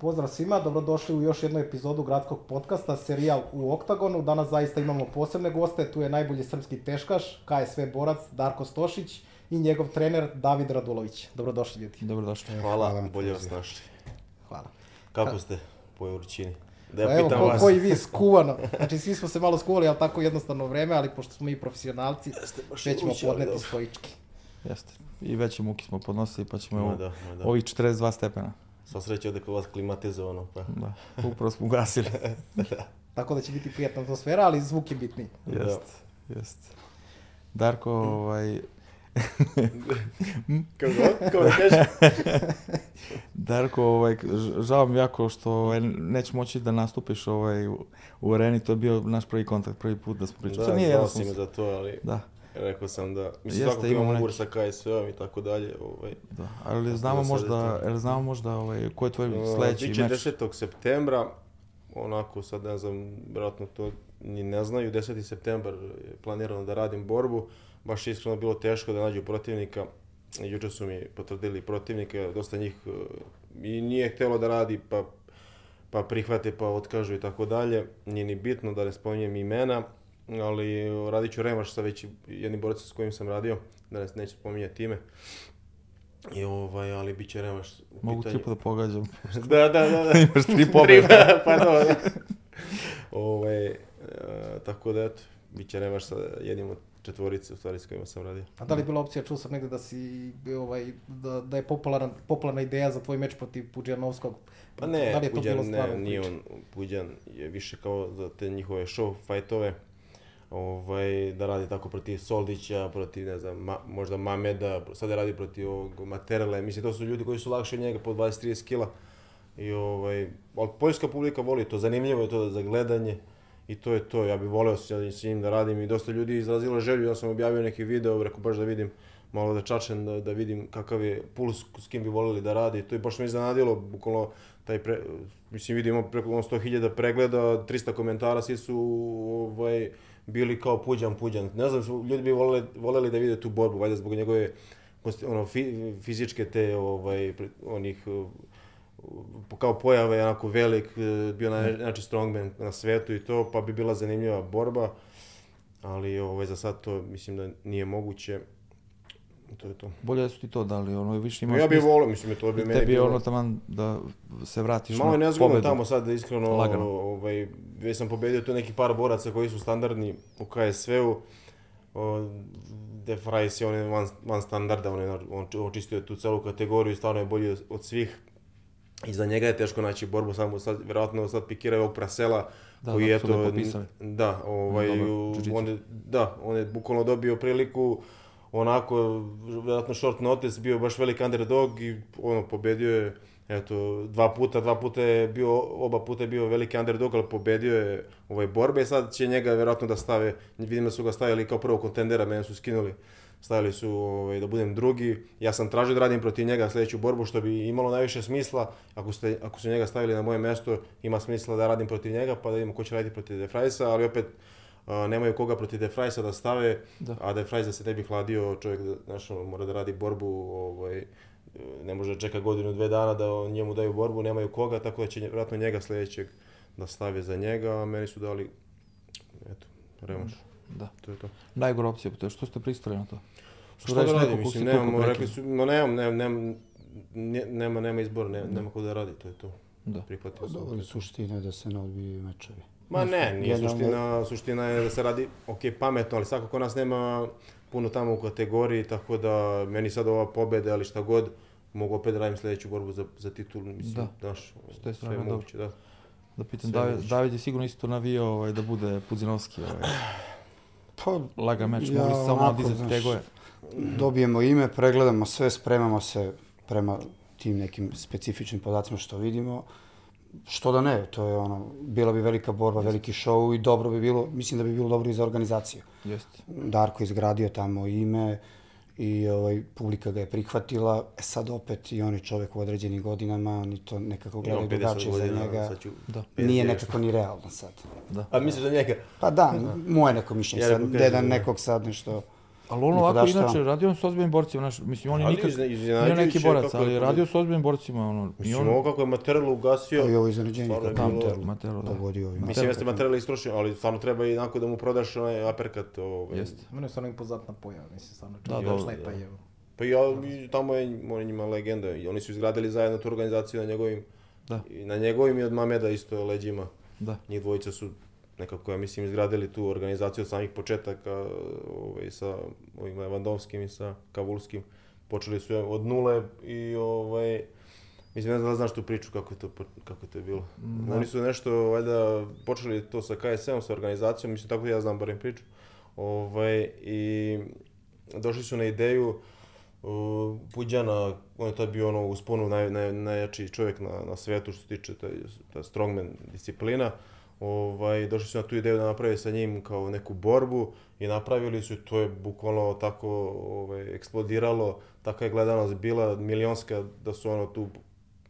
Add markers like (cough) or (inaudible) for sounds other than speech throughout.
Pozdrav svima, dobrodošli u još jednu epizodu gradskog podcasta, serijal u Oktagonu. Danas zaista imamo posebne goste, tu je najbolji srpski teškaš, KSV borac Darko Stošić i njegov trener David Radulović. Dobrodošli ljudi. Dobrodošli. Hvala, Hvala bolje vas našli. Hvala. Kako ste po Jurčini? Da Pa ja evo, pitam ko, vas. ko i vi, skuvano. Znači, svi smo se malo skuvali, ali tako jednostavno vreme, ali pošto smo mi profesionalci, baš sve ćemo podneti stoički. Jeste. I veće muke smo podnosili, pa ćemo da, da. ovih 42 stepena. Sva sreća ovde kod vas klimatizovano, pa. Da, upravo smo ugasili. (laughs) Tako da će biti prijatna atmosfera, ali zvuk je bitniji. Jest, jest. Darko, ovaj, (laughs) Kako god, kako da? (laughs) Darko, ovaj, žao mi jako što ovaj, neće moći da nastupiš ovaj, u, u areni, to je bio naš prvi kontakt, prvi put da smo pričali. Da, To nije znao jednostavno. si me za to, ali Da, rekao sam da... Mislim, Jeste, svakako imamo ugovor sa KSV-om i tako dalje. Ovaj. da. Ali znamo da možda, jel znamo možda ovaj, ko je tvoj sledeći Biće meč? 10. septembra, onako sad ne znam, vjerojatno to ni ne znaju, 10. septembar je planirano da radim borbu, baš iskreno bilo teško da nađu protivnika, juče su mi potvrdili protivnika, dosta njih uh, i nije htjelo da radi, pa, pa prihvate, pa otkažu i tako dalje, nije ni bitno da ne spominjem imena, ali radit ću revanš sa već jednim borcem s kojim sam radio, danas neću spominjati ime. I ovaj, ali bit će revanš. u Mogu pitanju- tri puta pogađam. (laughs) da, da, da. da. (laughs) Imaš tri pobjede. Pardon. Ove, e, tako da, eto, bit će revanš sa jednim od četvorice, u stvari, s kojima sam radio. A da li je bila opcija, čuo sam negde da si, ovaj, da, da je popularan, popularna ideja za tvoj meč protiv Puđanovskog? Pa ne, da li je to bilo Puđan, ne, nije on, Puđan je više kao za te njihove show fajtove, ovaj, da radi tako protiv Soldića, protiv, ne znam, ma, možda Mameda, sada radi protiv ovog Materele, mislim, to su ljudi koji su lakši od njega po 20-30 kila. I ovaj, ali poljska publika voli to, zanimljivo je to za gledanje i to je to, ja bih voleo s, s njim da radim i dosta ljudi izrazilo želju, ja sam objavio neki video, rekao baš da vidim malo da čačem, da, da vidim kakav je puls, s kim bi volili da radi, to je baš me iznenadilo, bukvalno taj pre, mislim vidimo preko ono 100.000 pregleda, 300 komentara, svi su ovaj, bili kao puđan, puđan. Ne znam, ljudi bi voleli, voleli da vide tu borbu, valjda zbog njegove ono, fi, fizičke te, ovaj, onih, uh, kao pojave, onako velik, uh, bio naj, znači strongman na svetu i to, pa bi bila zanimljiva borba, ali ovaj, za sad to mislim da nije moguće. To je to. Bolje da su ti to dali, ono više ima ja bih volio, mislim, to bi meni Tebi je bilo... ono taman da se vratiš Malo je na nezgodno pobedu. tamo sad, iskreno, Lagano. ovaj, već sam pobedio tu neki par boraca koji su standardni u KSV-u. De Frais je on je van, van standarda, on je on očistio tu celu kategoriju i stvarno je bolji od, svih. I za njega je teško naći borbu, samo sad, vjerojatno sad pikiraju ovog Prasela, Da, koji da, je lepo pisali. da, ovaj, on je, da, on je bukvalno dobio priliku, onako, vjerojatno short notice, bio baš velik underdog i ono, pobedio je, eto, dva puta, dva puta je bio, oba puta je bio veliki underdog, ali pobedio je ovaj borbe. I sad će njega vjerojatno da stave, vidim da su ga stavili kao prvog kontendera, mene su skinuli, stavili su ovaj, da budem drugi, ja sam tražio da radim protiv njega sljedeću borbu, što bi imalo najviše smisla, ako, ste, ako su njega stavili na moje mesto, ima smisla da radim protiv njega, pa da vidimo ko će raditi protiv De Frajsa, ali opet, nemaju koga protiv De Frajsa da stave, Da. a De Frajs da se ne bi hladio, čovjek da, znaš, mora da radi borbu, ovaj, ne može da čeka godinu, dve dana da on- njemu daju borbu, nemaju koga, tako da će vjerojatno njega sljedećeg da stave za njega, a meni su dali, eto, revanš. Da. To je to. Najgora opcija, to je što ste pristali na to? Šta radiš da ko si mislim, nemamo, rekli su, ma nemam, nemam, nemam, ne- nema, nema izbora, nema, nema ko da radi, to je to. Da. Prihvatio sam. Dobro, suština je da se ne odbiju mečevi. Ma ne, nije suština, suština je da se radi, ok, pametno, ali svakako nas nema puno tamo u kategoriji, tako da meni sad ova pobeda, ali šta god, mogu opet da radim sljedeću borbu za, za titul, mislim, Da. znaš, sve je dobro. moguće, da. Da pitam, David. David je sigurno isto navio ovaj, da bude Pudzinovski, ovaj, Pa, laga meč, Ja mogli samo onako, dizati znaš, tegove. dobijemo ime, pregledamo sve, spremamo se prema tim nekim specifičnim podacima što vidimo. Što da ne, to je ono, bila bi velika borba, veliki show i dobro bi bilo, mislim da bi bilo dobro i za organizaciju. Jeste. Darko izgradio tamo ime i ovaj, publika ga je prihvatila. E sad opet i on je čovjek u određenim godinama, oni to nekako gledaju Imam 50 drugačije za njega. sad ću Da. Nije 59. nekako ni realno sad. Da. A misliš da njega? Pa da, moje neko mišljenje Ja sad, da da da. nekog sad nešto... Ali on ovako, da šta? inače, radio on s ozbiljnim borcima, znaš, mislim, on je nikad, nije neki borac, ali radio s ozbiljnim borcima, ono, i Mislim, on, ovo kako je Materelu ugasio, I ovo iznenađenje kako bilo- Matero Matero, da. pogodio ovim. Mislim, jeste Materelu istrošio, ali stvarno treba i onako da mu prodaš onaj aperkat. Ovaj. Jeste. Mene je stvarno impozantna pojava, mislim, stvarno Da, čovjek dobro, lepa da. je. Pa ja, i tamo je, on je njima legenda. I oni su izgradili zajedno tu organizaciju na njegovim, Da. i na njegovim i od Mameda isto leđima. Da. Njih dvojica su nekako, ja mislim, izgradili tu organizaciju od samih početaka ovaj, sa ovim Lewandowskim i sa Kavulskim. Počeli su od nule i ovaj, Mislim, ne znam da znaš tu priču kako je to, kako je to bilo. Oni su nešto, valjda, počeli to sa KSM-om, sa organizacijom, mislim, tako ja znam barem priču. Ovaj, I došli su na ideju uh, Puđana, on je tad bio ono u sponu naj, naj, najjači čovjek na, na svetu što se tiče taj, ta strongman disciplina. Ovaj, došli su na tu ideju da naprave sa njim kao neku borbu i napravili su i to je bukvalno tako ovaj, eksplodiralo, takva je gledanost bila milionska da su ono tu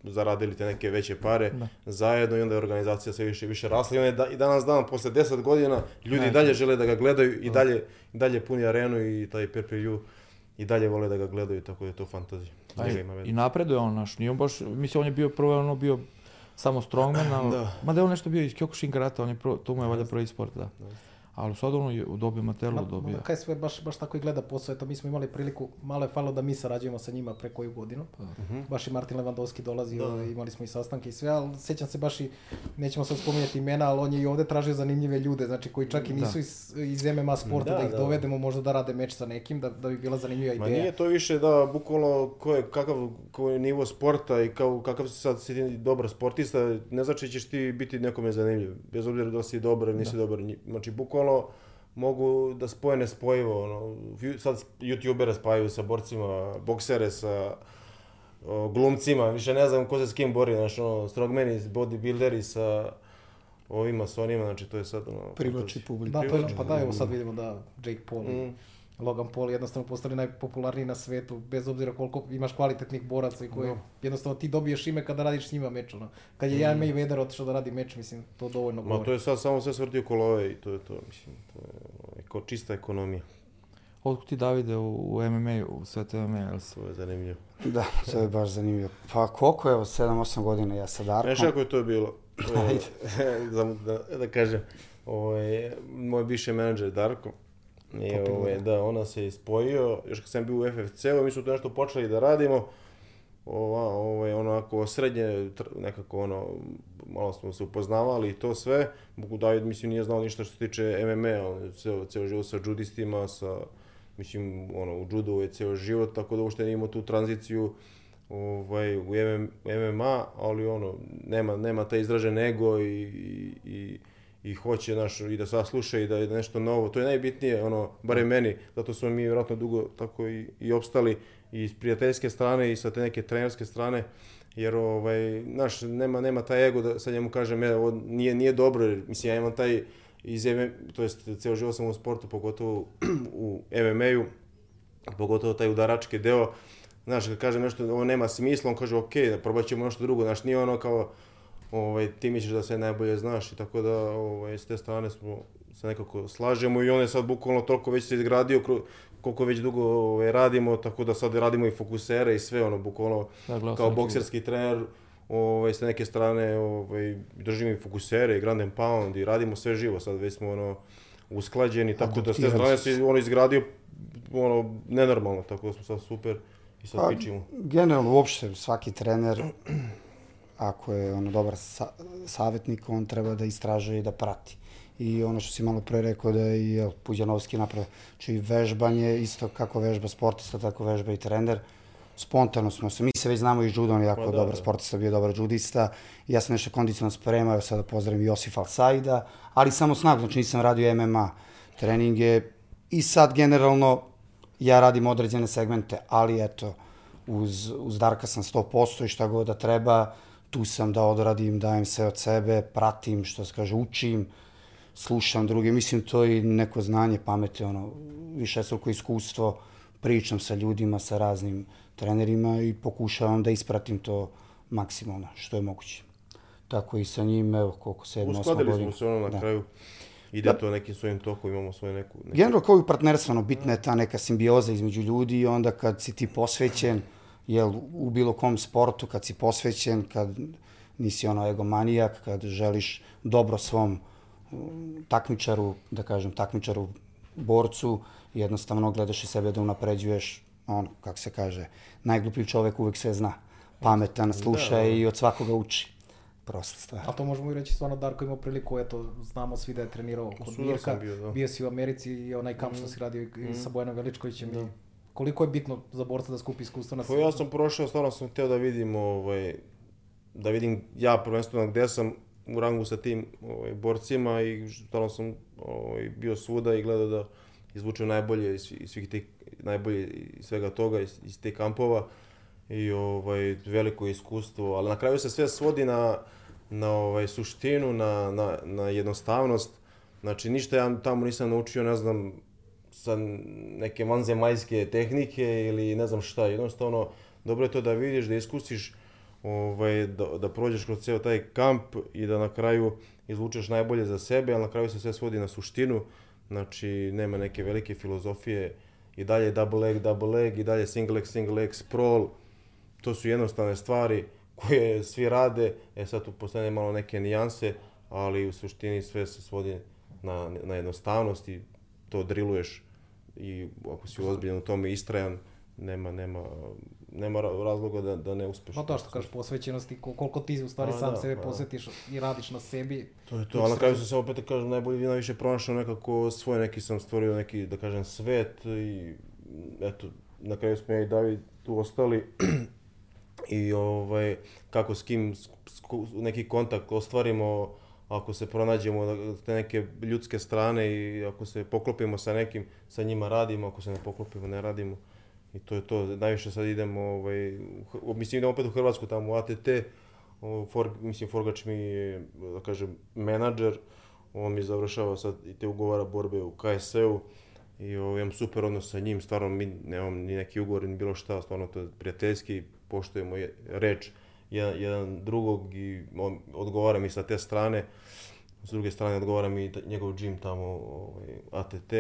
zaradili te neke veće pare zajedno i onda je organizacija sve više i više rasla i on je da, i danas dan posle 10 godina ljudi i dalje žele da ga gledaju i dalje, i dalje puni arenu i taj PPU i dalje vole da ga gledaju tako da je to fantazija. I, I napreduje on, naš, nije on baš, mislim, on je bio prvo, ono bio samo strongman, ali, Da. mada je on nešto bio iz Kyokushin karate, on je prvo, to mu je valjda prvi sport, da. Ali sad ono je dobio Matelu, dobio. Kaj sve baš, baš tako i gleda posao, eto mi smo imali priliku, malo je falo da mi sarađujemo sa njima pre koju godinu. Baš i Martin Lewandowski dolazio, imali smo i sastanke i sve, ali sjećam se baš i, nećemo sad spominjati imena, ali on je i ovdje tražio zanimljive ljude, znači koji čak i nisu iz, iz MMA sporta, Da, da, ih da. dovedemo možda da rade meč sa nekim, da, da bi bila zanimljiva Ma ideja. nije to više da bukvalno ko je, kakav, ko je nivo sporta i kao, kakav si sad si ti dobar sportista, ne znači da ćeš ti biti nekome zanimljiv, bez obzira da si dobar ili nisi dobar. Nji- Znači, bukvalno mogu da spoje nespojivo. Ono, sad youtubere spajaju sa borcima, boksere sa o, glumcima, više ne znam ko se s kim bori, znaš, ono, strongmeni, bodybuilderi sa ovima, sa onima, znači to je sad ono... Privlači publiku. Da, to je, pa da, evo sad vidimo da Jake Paul Mm. Logan Paul jednostavno postali najpopularniji na svetu, bez obzira koliko imaš kvalitetnih boraca i koji jednostavno ti dobiješ ime kada radiš s njima meč. Ono. Kad je Jan Mayweather otišao da radi meč, mislim, to dovoljno Ma govori. to je sad samo sve svrti oko love i to je to, mislim, to je eko, čista ekonomija, Otkud ti Davide u, u MMA, u svet MMA, si? to je zanimljivo. Da, to je baš zanimljivo. Pa koliko je, evo, 7-8 godina ja sa Darkom. Znaš kako je to bilo? (laughs) da, (laughs) da, da kažem, ovaj, moj bivši menadžer Darko, i, ovaj, da, ona se ispojio, još kad sam bio u FFC-u, mi smo to nešto počeli da radimo, ova, ovaj, onako srednje, nekako ono, malo smo se upoznavali i to sve. Bogu David, mislim, nije znao ništa što se tiče MMA, on ceo, ceo život sa judistima, sa, mislim, ono, u judu je ceo život, tako da uopšte nije imao tu tranziciju ovaj, u MM, MMA, ali ono, nema, nema taj izražen ego i, i, i, i hoće naš, i da sva sluša i da je nešto novo. To je najbitnije, ono, bare meni, zato smo mi vjerojatno dugo tako i, i opstali i s prijateljske strane i sa te neke trenerske strane, jer ovaj, naš, nema, nema taj ego da sad njemu kažem, e, ovo nije, nije dobro, jer, mislim, ja imam taj iz MM, to jest ceo život sam u sportu, pogotovo u MMA-u, pogotovo taj udarački deo, znaš, kad kažem nešto, ovo nema smisla, on kaže, ok, probat ćemo nešto drugo, znaš, nije ono kao, ovaj, ti misliš da sve najbolje znaš i tako da, ovaj, s te strane smo se nekako slažemo i on je sad bukvalno toliko već se izgradio, koliko već dugo ovaj, radimo, tako da sad radimo i fokusere i sve, ono, bukvalno, Da, kao bokserski trener, ovaj, sa neke strane ovaj, držimo i fokusere i Grand and Pound i radimo sve živo, sad već smo ono, usklađeni, tako da s te strane se ono izgradio ono, nenormalno, tako da smo sad super i sad Pa, pičimo. generalno, uopšte, svaki trener, ako je ono dobar sa, savjetnik, on treba da istražuje i da prati. I ono što si malo pre rekao da je i Puđanovski napravio, znači vežbanje, isto kako vežba sportista, tako vežba i trener. Spontano smo se, mi se već znamo i judo, on je jako Pa da, dobar da. sportista, bio dobar judista. Ja sam nešto kondicionalno spremao, sada pozdravim Josifa Alsaida, ali samo snagu, znači nisam radio MMA treninge. I sad generalno ja radim određene segmente, ali eto, uz, uz Darka sam 100% i šta god da treba, tu sam da odradim, dajem sve od sebe, pratim, što se kaže, učim, slušam druge, mislim to je neko znanje, pamete, ono, više struko iskustvo, pričam sa ljudima, sa raznim trenerima i pokušavam da ispratim to maksimalno, što je moguće. Tako i sa njim, evo, koliko, osma Uskladili godina. smo se ono na Da. kraju. ide to nekim svojim tokom, imamo svoje neku... neku Generalno kao i ono, bitna je ta neka simbioza između ljudi i onda kad si ti posvećen, jel, u bilo kom sportu, kad si posvećen, kad nisi ono egomanijak, kad želiš dobro svom um, takmičaru, da kažem, takmičaru, borcu, jednostavno gledaš i sebe da unapređuješ, ono, kako se kaže, najgluplji čovek uvek sve zna. Pametan, sluša Da, da. i od svakoga uči. Prosta stvar. A to možemo i reći stvarno Darko imao priliku, eto, znamo svi da je trenirao kod Mirka, bio, da. bio si u Americi i onaj kamp što si radio i sa Bojanom Veličkovićem. Da. i Koliko je bitno za borca da skupi iskustvo na Pa ja sam prošao, stvarno sam hteo da vidim, ovaj, da vidim ja prvenstveno gde sam u rangu sa tim ovaj, borcima i stvarno sam ovaj, bio svuda i gledao da izvučem najbolje iz, iz svih tih, najbolje iz svega toga, iz, iz tih kampova i ovaj, veliko iskustvo, ali na kraju se sve svodi na, na ovaj, suštinu, na, na, na jednostavnost. Znači, ništa ja tamo nisam naučio, ne znam, sa neke vanzemaljske tehnike ili ne znam šta. Jednostavno, dobro je to da vidiš, da iskusiš, ovaj, da, da prođeš kroz ceo taj kamp i da na kraju izvučeš najbolje za sebe, ali na kraju se sve svodi na suštinu. Znači, nema neke velike filozofije i dalje double leg, double leg, i dalje single leg, single leg, sprawl. To su jednostavne stvari koje svi rade, e sad tu postane malo neke nijanse, ali u suštini sve se svodi na, na jednostavnost i to driluješ i ako si ozbiljan u tome istrajan, nema, nema, nema ra- razloga da, da ne uspeš. Pa to što kažeš, posvećenost i kol- koliko ti u stvari Pa sam da, sebe pa da. posvetiš i radiš na sebi. To je to, ali na kraju sam se opet da kažem, najbolje najviše pronašao nekako svoj neki sam stvorio neki, da kažem, svet i eto, na kraju smo ja i David tu ostali (clears throat) i ovaj, kako s kim s- s- neki kontakt ostvarimo, ako se pronađemo te neke ljudske strane i ako se poklopimo sa nekim, sa njima radimo, ako se ne poklopimo, ne radimo. I to je to, najviše sad idemo, ovaj, mislim idemo opet u Hrvatsku, tamo u ATT, For, mislim Forgač mi je, da kažem, menadžer, on mi završava sad i te ugovara borbe u KSE-u i o, imam super odnos sa njim, stvarno mi nemam ni neki ugovor ni bilo šta, stvarno to je prijateljski, poštujemo je, reč jedan, jedan drugog i on odgovara mi sa te strane, s druge strane odgovara mi njegov džim tamo, ovaj, ATT,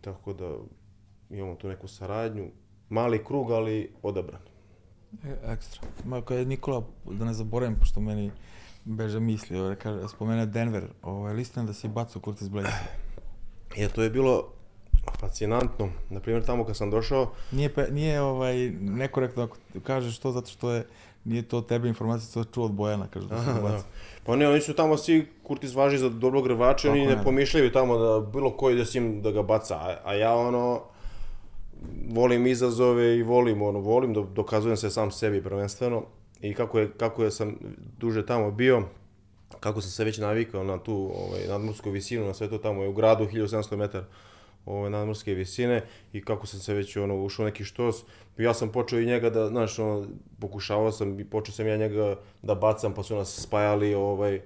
tako da imamo tu neku saradnju, mali krug, ali odabran. E, Ekstra. Ma, kad je Nikola, da ne zaboravim, pošto meni beže misli, ovaj, kaže, spomene Denver, ovaj, listina da si bacao Curtis Blaze. (clears throat) Je, to je bilo fascinantno. Na primjer, tamo kad sam došao, Nije, pe, nije ovaj, nekorektno ako kažeš to zato što je, nije to tebe informacija, to čuo od Bojana, kaže da ga da. Pa ne, oni su tamo svi Kurtis važi za dobrog rvača, oni Tako ne je. pomišljaju tamo da bilo koji da sim da ga baca, a, a ja ono volim izazove i volim ono, volim da dokazujem se sam sebi prvenstveno i kako je, kako je sam duže tamo bio, kako sam se već navikao na tu ovaj, nadmorsku visinu, na sve to tamo je u gradu 1700 metara ove nadmorske visine i kako sam se već ono ušao neki štos. Ja sam počeo i njega da, znaš, ono, pokušavao sam i počeo sam ja njega da bacam, pa su nas spajali, ovaj,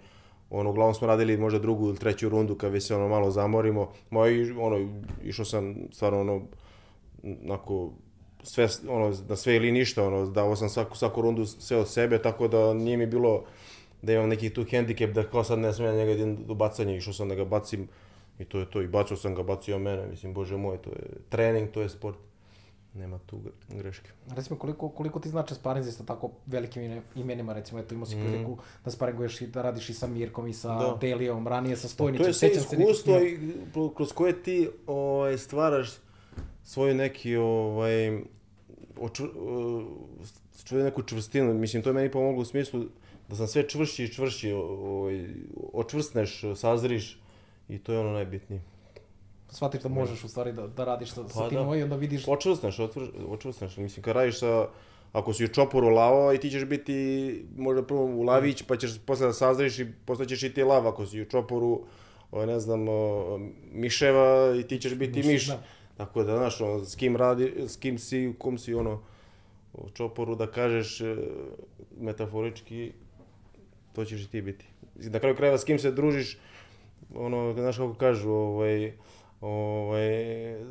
ono, uglavnom smo radili možda drugu ili treću rundu kad već se ono malo zamorimo. I, ono, išao sam stvarno ono, onako, sve, ono, na sve ili ništa, ono, dao sam svaku, svaku rundu sve od sebe, tako da nije mi bilo da imam neki tu hendikep da kao sad ne smijem njega idem do bacanja, išao sam da ga bacim i to je to, i bacao sam ga, bacio mene, mislim, bože moj, to je trening, to je sport, nema tu gre- greške. Recimo, koliko, koliko ti znači sparinzi sa tako velikim ime- imenima, recimo, eto imao si priliku da sparinguješ i da radiš i sa Mirkom i sa Mm. Da. Delijom, ranije sa To Stojnićem, je sve iskustvo i kroz koje ti ovaj, stvaraš svoju neki ovaj, očv, svoju neku čvrstinu. Mislim, to je meni pomoglo u smislu da sam sve čvršći i čvršći, ovaj, očvrsneš, sazriš i to je ono najbitnije. Shvatiš da možeš u stvari da, da radiš sa, sa Pa tim da. ovaj i onda vidiš Očvrsneš, otvr- očvrsneš. Mislim, kad radiš sa, ako si u čoporu lavo i ti ćeš biti možda prvo u lavić, pa ćeš posle da sazriš i postaćeš i ti lav. Ako si u čoporu, o, ne znam, o, miševa i ti ćeš biti Miš, da. Tako da, znaš, ono, s kim radi, s kim si, u kom si, ono, u čoporu da kažeš e, metaforički, to ćeš i ti biti. Na kraju krajeva s kim se družiš, ono, znaš kako kažu, ovaj, Ovaj,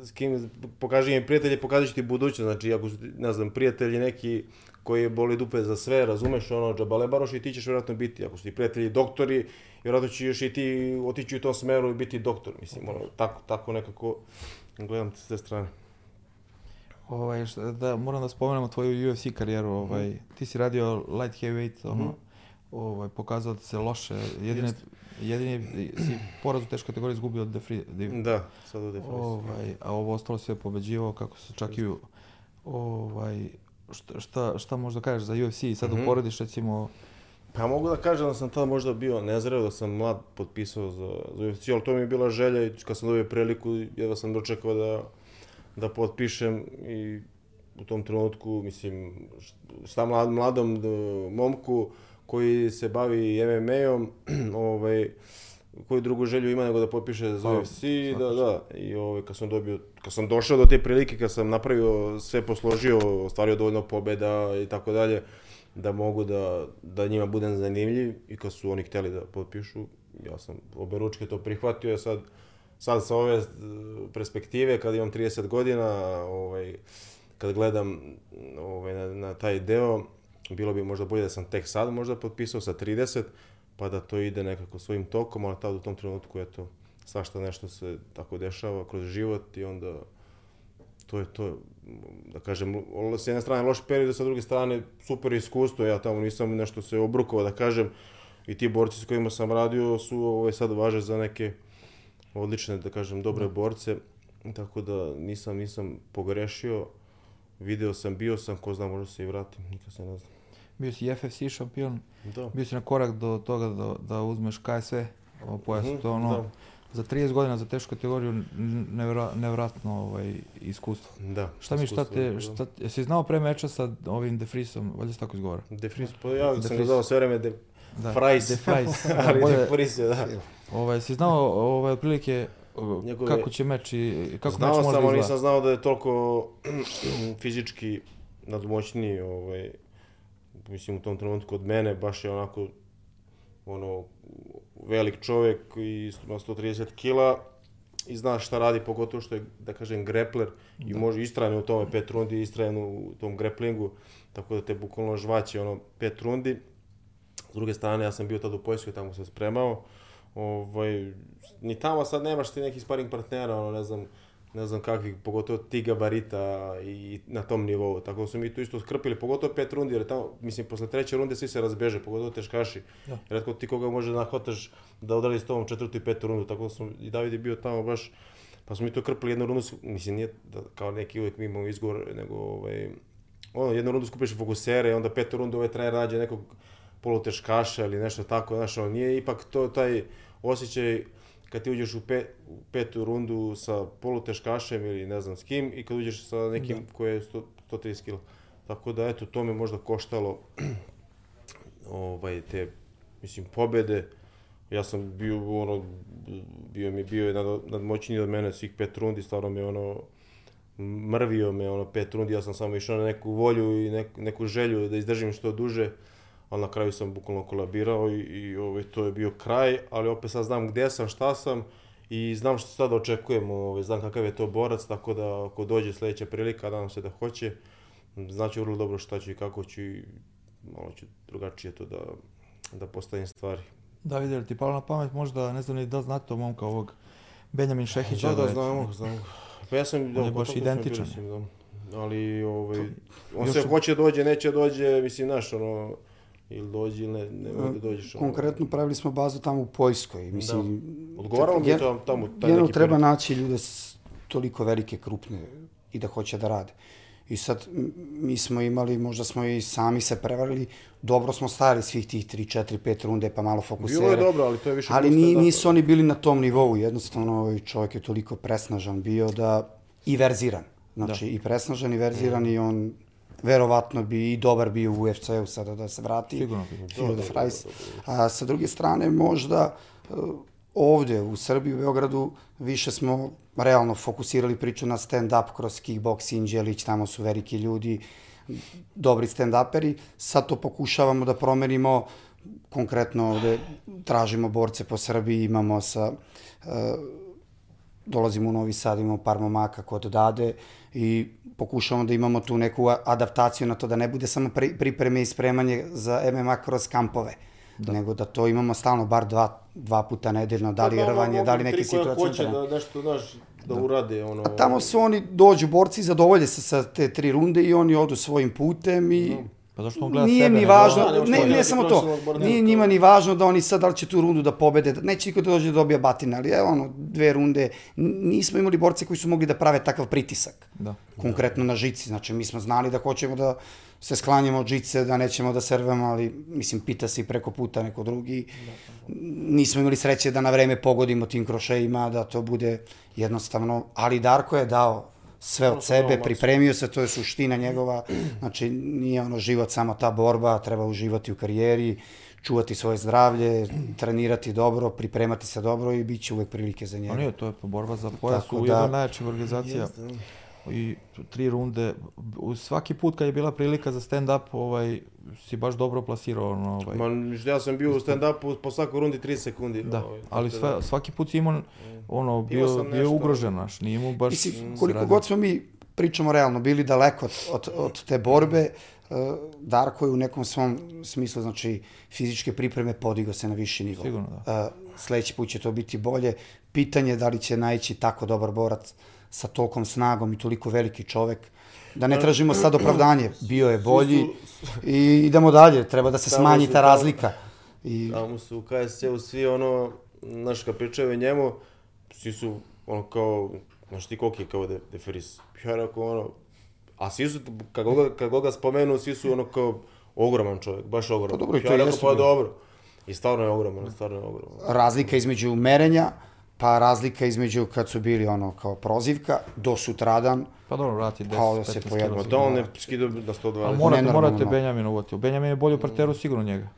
s kim, pokaži mi prijatelje, pokazat ću ti budućnost, znači ako su, ne znam, prijatelji neki koji boli dupe za sve, razumeš, ono, džabale baroš i ti ćeš vjerojatno biti, ako su ti prijatelji doktori, vjerojatno ćeš i ti otići u tom smeru i biti doktor, mislim, ono, tako, tako nekako gledam s te strane. Ovaj, šta- da, moram da spomenemo tvoju UFC karijeru, ovaj, ti si radio light heavyweight, ono, ovaj, pokazalo ti se loše, jedine, jedini si poraz u teškoj kategoriji izgubio od Defri, Def- Da, sad u definisu. ovaj, a ovo ostalo sve pobeđivao kako se čak i u, ovaj, šta, šta, šta možda kažeš za UFC i sad Mhm. uporediš recimo, Pa mogu da kažem da sam tada možda bio nezreo, da sam mlad potpisao za, za UFC, ali to mi je bila želja i kad sam dobio priliku, jedva sam dočekao da, da potpišem i u tom trenutku, mislim, šta mlad, mladom d- momku koji se bavi MMA-om, (clears throat) ovaj, koju drugu želju ima nego da potpiše za Pa, UFC, da, da, i ovaj, kad sam dobio, kad sam došao do te prilike, kad sam napravio, sve posložio, ostvario dovoljno pobeda i tako dalje, da mogu da, da njima budem zanimljiv i kad su oni hteli da potpišu, ja sam obe ručke to prihvatio, a sad, sad sa ove e, perspektive, kad imam 30 godina, ovaj, kad gledam ovaj, na, na taj deo, bilo bi možda bolje da sam tek sad možda potpisao sa 30, pa da to ide nekako svojim tokom, ali tad u tom trenutku, eto, svašta nešto se tako dešava kroz život i onda to je to, da kažem, s jedne strane loš period, sa druge strane super iskustvo, ja tamo nisam nešto se obrukao, da kažem, i ti borci s kojima sam radio su ovaj, sad važe za neke odlične, da kažem, dobre borce, tako da nisam, nisam pogrešio, video sam, bio sam, ko zna, možda se i vratim, nikad se ne znam. Bio si FFC šampion, Da. bio si na korak do toga da, da uzmeš KSV pojas, Mhm, to je ono, da. za 30 godina za tešku kategoriju n- nevra, ovaj, iskustvo. Da. Šta mi, šta te, da. šta, jesi znao pre meča sa ovim Defrisom, valjda se tako izgovara? De Vries, pa ja De sam ga zvao sve vreme De, Da, Fries. De Fries, (laughs) da, ali bolje, De Vries je, da. ovaj, si znao ovaj, otprilike Njegove- kako će meč i kako Znao meč može sam, da ali izgleda? nisam znao da je toliko (clears throat) fizički nadmoćniji, ovaj, mislim u tom trenutku od mene, baš je onako, ono, velik čovjek i ima 130 kila i zna šta radi, pogotovo što je, da kažem, grepler i može istrajan je u tome pet rundi, istrajan u tom greplingu, tako da te bukvalno žvaće ono pet rundi. S druge strane, ja sam bio tad u Poljskoj, tamo se spremao, ovaj, ni tamo sad nemaš ti nekih sparing partnera, ono, ne znam, ne znam kakvih, pogotovo ti gabarita i na tom nivou. Tako da su mi tu isto skrpili, pogotovo pet rundi, jer tamo, mislim, posle treće runde svi se razbeže, pogotovo teškaši. Da. Redko ti koga može da nahvataš da odradi s tobom četvrtu i petu rundu, tako da sam, i David je bio tamo baš, pa smo mi to krpili jednu rundu, mislim, nije da, kao neki uvijek mi imamo izgovor, nego, ovaj, ono, jednu rundu skupiš fokusere, onda petu rundu ovaj trener nađe nekog poluteškaša ili nešto tako, znaš, ono, nije ipak to taj osjećaj kad ti uđeš u, pe, u petu rundu sa poluteškašem ili ne znam s kim i kad uđeš sa nekim koji je 100, 130 kg. Tako da, eto, to me možda koštalo (clears throat) ovaj, te, mislim, pobede. Ja sam bio, ono, bio mi bio je nad, nadmoćniji od mene svih pet rundi, stvarno me, ono, mrvio me, ono, pet rundi, ja sam samo išao na neku volju i neku, neku želju da izdržim što duže, ali na kraju sam bukvalno kolabirao i, i ovaj, to je bio kraj, ali opet sad znam gde sam, šta sam i znam što sad očekujem, ovaj, znam kakav je to borac, tako da ako dođe sledeća prilika, nadam se da hoće, znaću vrlo dobro šta ću i kako ću i malo ću drugačije to da, da postavim stvari. Davide, jel ti palo na pamet možda, ne znam ni da znate o momka ovog Benjamin Šehića? Da, da, je- znamo, znamo. Pa ja sam, da, je baš identičan. bili s njim, da. Ali, ovaj, on još se hoće dođe, neće dođe, mislim, znaš, ono, ili dođe ili ne, ne da dođeš. ono. Konkretno pravili smo bazu tamo u Poljskoj. Mislim, Odgovaralo mi je to tamo, taj neki treba period. naći ljude s toliko velike, krupne i da hoće da rade. I sad mi smo imali, možda smo i sami se prevarili, dobro smo stali svih tih 3, 4, 5 runde, pa malo fokusere. Bilo je dobro, ali to je više Ali ni, nisu oni bili na tom nivou, jednostavno ovaj čovjek je toliko presnažan bio da i verziran. Znači i presnažan i verziran i on verovatno bi i dobar bio u UFC-u sada da se vrati. Sigurno bi. Phil de Fries. A sa druge strane možda e, ovde u Srbiji, u Beogradu, više smo realno fokusirali priču na stand-up kroz kickbox, Inđelić, tamo su veliki ljudi, dobri stand-uperi. Sad to pokušavamo da promenimo, konkretno ovde tražimo borce po Srbiji, imamo sa e, dolazimo u Novi Sad, imamo par momaka kod Dade i pokušavamo da imamo tu neku adaptaciju na to da ne bude samo pri, pripreme i spremanje za MMA kroz kampove. Da. nego da to imamo stalno bar dva, dva puta nedeljno, da li Pa je rvanje, da li neki situacije. hoće da nešto, znaš, da, urade, ono... A tamo su oni, dođu borci, zadovolje se sa te tri runde i oni odu svojim putem i Pa zašto on gleda nije sebe? ni nego- važno, Da, ne, on ne gleda samo to, nije njima ni važno da oni sad da li će tu rundu da pobede, neće niko da dođe da dobija batine, ali evo ono, dve runde, nismo imali borce koji su mogli da prave takav pritisak, Da. konkretno na žici, znači mi smo znali da hoćemo da se sklanjamo od žice, da nećemo da servamo, ali mislim pita se i preko puta neko drugi, nismo imali sreće da na vreme pogodimo tim krošejima, da to bude jednostavno, ali Darko je dao sve od sebe, pripremio se, to je suština njegova, znači nije ono život samo ta borba, treba uživati u karijeri, čuvati svoje zdravlje, trenirati dobro, pripremati se dobro i bit će uvek prilike za Pa njega. nije, to je borba za pojas u da- jednoj od najjačih organizacija. I tri runde, svaki put kad je bila prilika za stand-up, ovaj, si baš dobro plasirao. Ono, ovaj. Ma, ja sam bio u stand-upu po svakoj rundi 30 sekundi. Da, ovaj, ali tako sve, da- svaki put si imao, ono, bio, bio ugrožen, naš, nije mu baš... Mislim, koliko radio. god smo mi, pričamo realno, bili daleko od, od, od te borbe, eh, Darko je u nekom svom smislu, znači, fizičke pripreme podigao se na viši nivo. Sigurno, da. Sledeći put će to biti bolje. Pitanje je da li će naići tako dobar borac sa tolkom snagom i toliko veliki čovek. Da ne tražimo sad opravdanje, bio je bolji i idemo dalje, treba da se smanji ta razlika. I Tamo su u KSC-u svi ono, znaš, kad pričaju njemu, svi su ono kao, znaš ti koliki je kao de, deferis. Ja rekao ono, a svi su, kad ga, kad ga spomenu, svi su ono kao ogroman čovjek, baš ogroman. Pa dobro, ja rekao, pa bre. dobro. I stvarno je ogroman, stvarno je ogroman. razlika između merenja, pa razlika između kad su bili ono kao prozivka, do sutradan, Pa dobro, vrati 10, Kao da se 15 pojavio. da on ne skidao na 120. Ali morate, Nenormalno. morate Benjamin uvati. Benjamin je bolji u parteru, sigurno njega.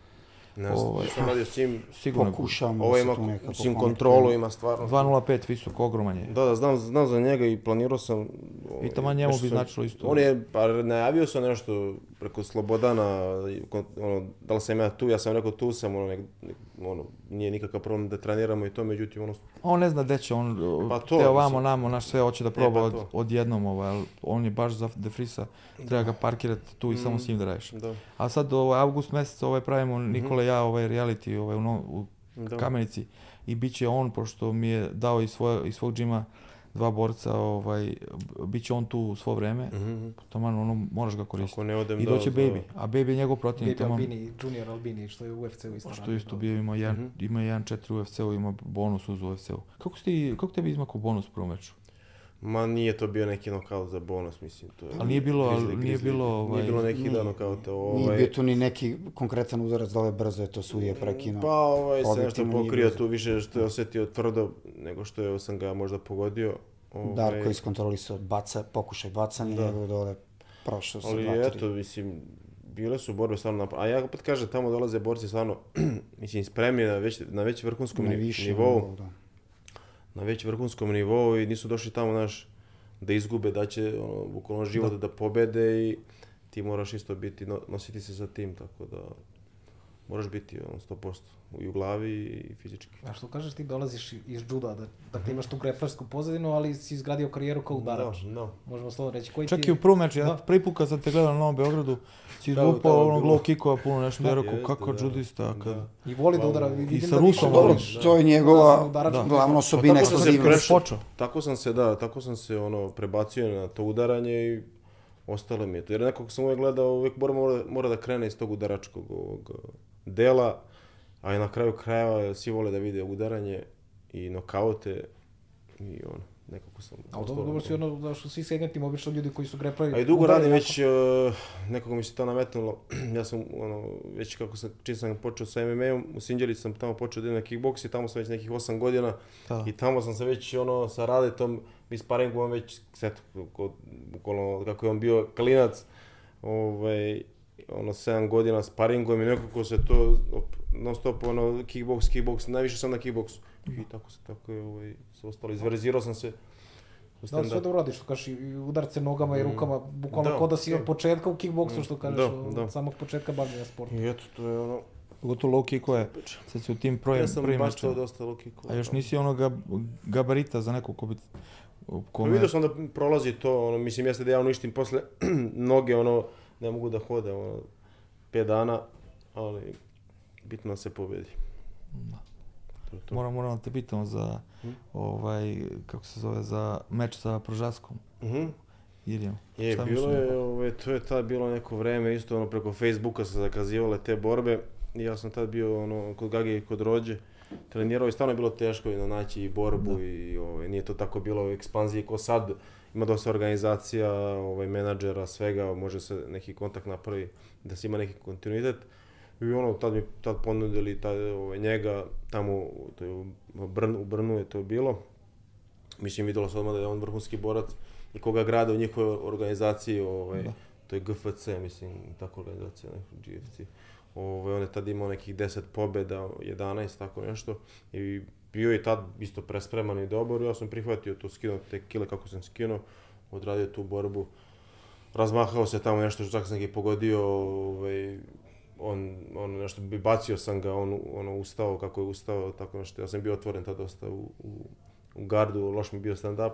Ne znam, ovaj. što radio s njim. Sigurno. pokušavamo Ovo da se ima, tu nekako mislim, konektujemo. kontrolu ima stvarno. 2.05 visok, ogroman je. Da, da, znam, znam za njega i planirao sam... I taman njemu bi sam- značilo isto. On je, pa najavio sam nešto preko Slobodana, i ono, da li sam ja tu, ja sam rekao tu sam, ono, nek, ono nije nikakav problem da treniramo i to, međutim, ono, On ne zna gde će, on Pa pa to, teo vamo, mislim. namo, naš sve hoće da proba pa od, odjednom, ovaj, ali on je baš za Defrisa, treba ga parkirati tu i samo s njim da radiš. da. A sad ovaj, avgust mesec ovaj pravimo Nikola i ja ovaj reality ovaj, u, no, u Da. Kamenici i bit će on, pošto mi je dao iz, svoje, iz svog džima dva borca, ovaj, bit će on tu svo vreme, Mhm. taman ono, moraš ga koristiti. Ako ne odem I da- doće da- Baby, a Baby je njegov protivnik, Gabe taman, Albini, Junior Albini, što je u UFC-u isto što isto bio ima jedan, Mhm. ima jedan četiri u UFC-u, ima bonus uz UFC-u. Kako, si ti, kako tebi izmakao bonus u prvom meču? Ma nije to bio neki nokaut za bonus, mislim. To je, Ali nije bilo- ali Grizzly, nije Grizzly. bilo, ovaj, Nije bilo neki nije- da nokauta. Nije Ovaj, bio tu ni neki konkretan udarac dole brzo je to sudija prekinuo. Pa ovaj se nešto nije pokrio tu više što je osjetio tvrdo nego što je sam ga možda pogodio. Ovaj, Darko iskontrolisao baca, pokušaj bacanja, Da. njegov dole prošao sa Ali dva, tri. eto, mislim, bile su borbe stvarno napra- A ja opet kažem, tamo dolaze borci stvarno, (clears throat) mislim, spremni na već, na već vrhunskom Na više nivou. da. Na već vrhunskom nivou i nisu došli tamo, znaš, da izgube, da će, ono, bukvalno život da. pobede i ti moraš isto biti, no, nositi se sa tim, tako da moraš biti, ono, 100% i u glavi i fizički. A što kažeš, ti dolaziš iz juda, da, dakle imaš tu greplersku pozadinu, ali si izgradio karijeru kao udarač. Da, da. Možemo slobodno reći. Koji Čak ti i u prvom meču, ja Da. prvi put kad sam te gledao na Novom Beogradu, si Da, je onog low kickova puno nešto, da rekao kako da. judista, kad... Da. I voli da udara, vidim sa da više rukom voli. voliš. To je Da, njegova da. glavna osobina tako sam se eksplozivnost. prešao. počeo. Tako sam se, da, tako sam se ono prebacio na to udaranje i ostalo mi je to. Jer nekako sam uvijek gledao, uvijek mora, mora, mora da krene iz tog udaračkog ovog uh, dela, a i na kraju krajeva svi vole da vide udaranje i nokaute i ono, nekako sam... A ostao dobro, dobro si ono, da što svi segmentima, obično ljudi koji su grepleri. A i dugo radim već, uh, nekako mi se to nametnulo, (clears throat) ja sam, ono, već kako sam, čim sam počeo sa MMA-om, u Sinđelici sam tamo počeo da idem na kickboks i tamo sam već nekih 8 godina Da. i tamo sam se već, ono, sa Radetom, mi sparingujemo već, eto, kod, bukvalno, kako je on bio klinac, ovaj, ono, 7 godina sparingujem i nekako se to, op, non stop, ono, kickboks, kickboks, najviše sam na kickboksu. I tako se, tako je, ovaj, se ostalo, izverzirao sam se Da, sve stand-up. dobro radiš, što kažeš, i udarce nogama i rukama, bukvalno Da, ko da si da. od početka u kickboksu, što kažeš, Da, od da. samog početka bavljenja sporta. I eto, to je ono, Pogotovo low kickove, sad si u tim prvim, Ja sam prvim baš to mečima. dosta low kickova. A još nisi onoga gabarita za nekog ko bi... Pa Kome... vidio sam da prolazi to, ono, mislim, jeste da ja uništim posle (clears throat) noge, ono, ne mogu da hode, ono, 5 dana, ali bitno da se pobedi. Je to. Moram, moram da te pitamo za, Hm? ovaj, kako se zove, za meč sa Prožaskom. Mhm. Irijem. Je, Šta bilo je, ovaj, to je tad bilo neko vreme, isto ono, preko Facebooka se zakazivale te borbe. I ja sam tad bio ono, kod Gage i kod Rođe, trenirao i stvarno je bilo teško i naći i borbu Da. i ovaj, nije to tako bilo u ekspanziji ko sad. Ima dosta organizacija, ovaj, menadžera, svega, može se neki kontakt napravi, da se ima neki kontinuitet. I ono, tad mi tad ponudili tad, ovaj, njega, tamo to je u, Brn, u Brnu je to bilo. Mislim, videlo se odmah da je on vrhunski borac i koga grade u njihovoj organizaciji, ovaj, Da. to je GFC, mislim, tako organizacija, ne, GFC. Ovaj, on je tad imao nekih 10 pobjeda, 11, tako nešto. I bio je tad isto prespreman i dobar, ja sam prihvatio to, skinuo te kile kako sam skinuo, odradio tu borbu. Razmahao se tamo nešto, čak sam ga i pogodio, ovaj, on, on nešto, bi bacio sam ga, on ono, ustao kako je ustao, tako nešto. Ja sam bio otvoren tad dosta u, u, u gardu, loš mi bio stand-up.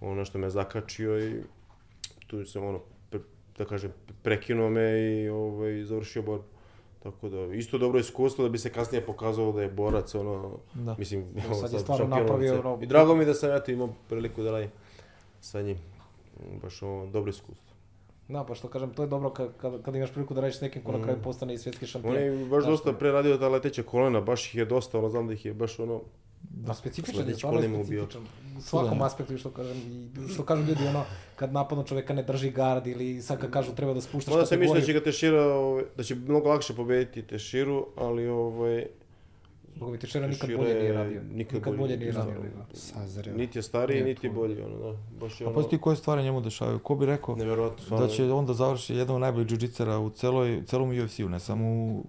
On nešto me zakačio i tu sam ono, pre, da kažem, prekinuo me i ovaj, završio borbu. Tako da, isto dobro iskustvo da bi se kasnije pokazalo da je borac, ono, Da. mislim, Sad evo, je sad stvarno napravio ono- I drago mi da sam eto imao priliku da radim sa njim. Baš ono, dobro iskustvo. Da, pa što kažem, to je dobro kad, kad, kad imaš priliku da radiš s nekim ko na kraju postane i svjetski šampion. On je baš Znaš dosta pre radio ta leteća kolena, baš ih je dosta, ono, znam da ih je baš ono, Da, specifičan je, stvarno specifičan. U svakom Da. aspektu, što kažem, i što kažu ljudi, ono, kad napadno čoveka ne drži gard ili sad kad kažu treba da spuštaš Možda se misli da će ga Tešira, ovaj, da će mnogo lakše pobediti Teširu, ali ovaj, Boga mi Tešera nikad Teixeira bolje nije je radio. nikad Nikad, bolje nije radio. da. Sazreo. niti je stariji, Nije niti to. bolji, ono, da, baš je A ono, pazi ti koje stvari njemu dešavaju. Ko bi rekao da će on da završi jedan od najboljih džiu u celoj, celom UFC-u, ne samo u,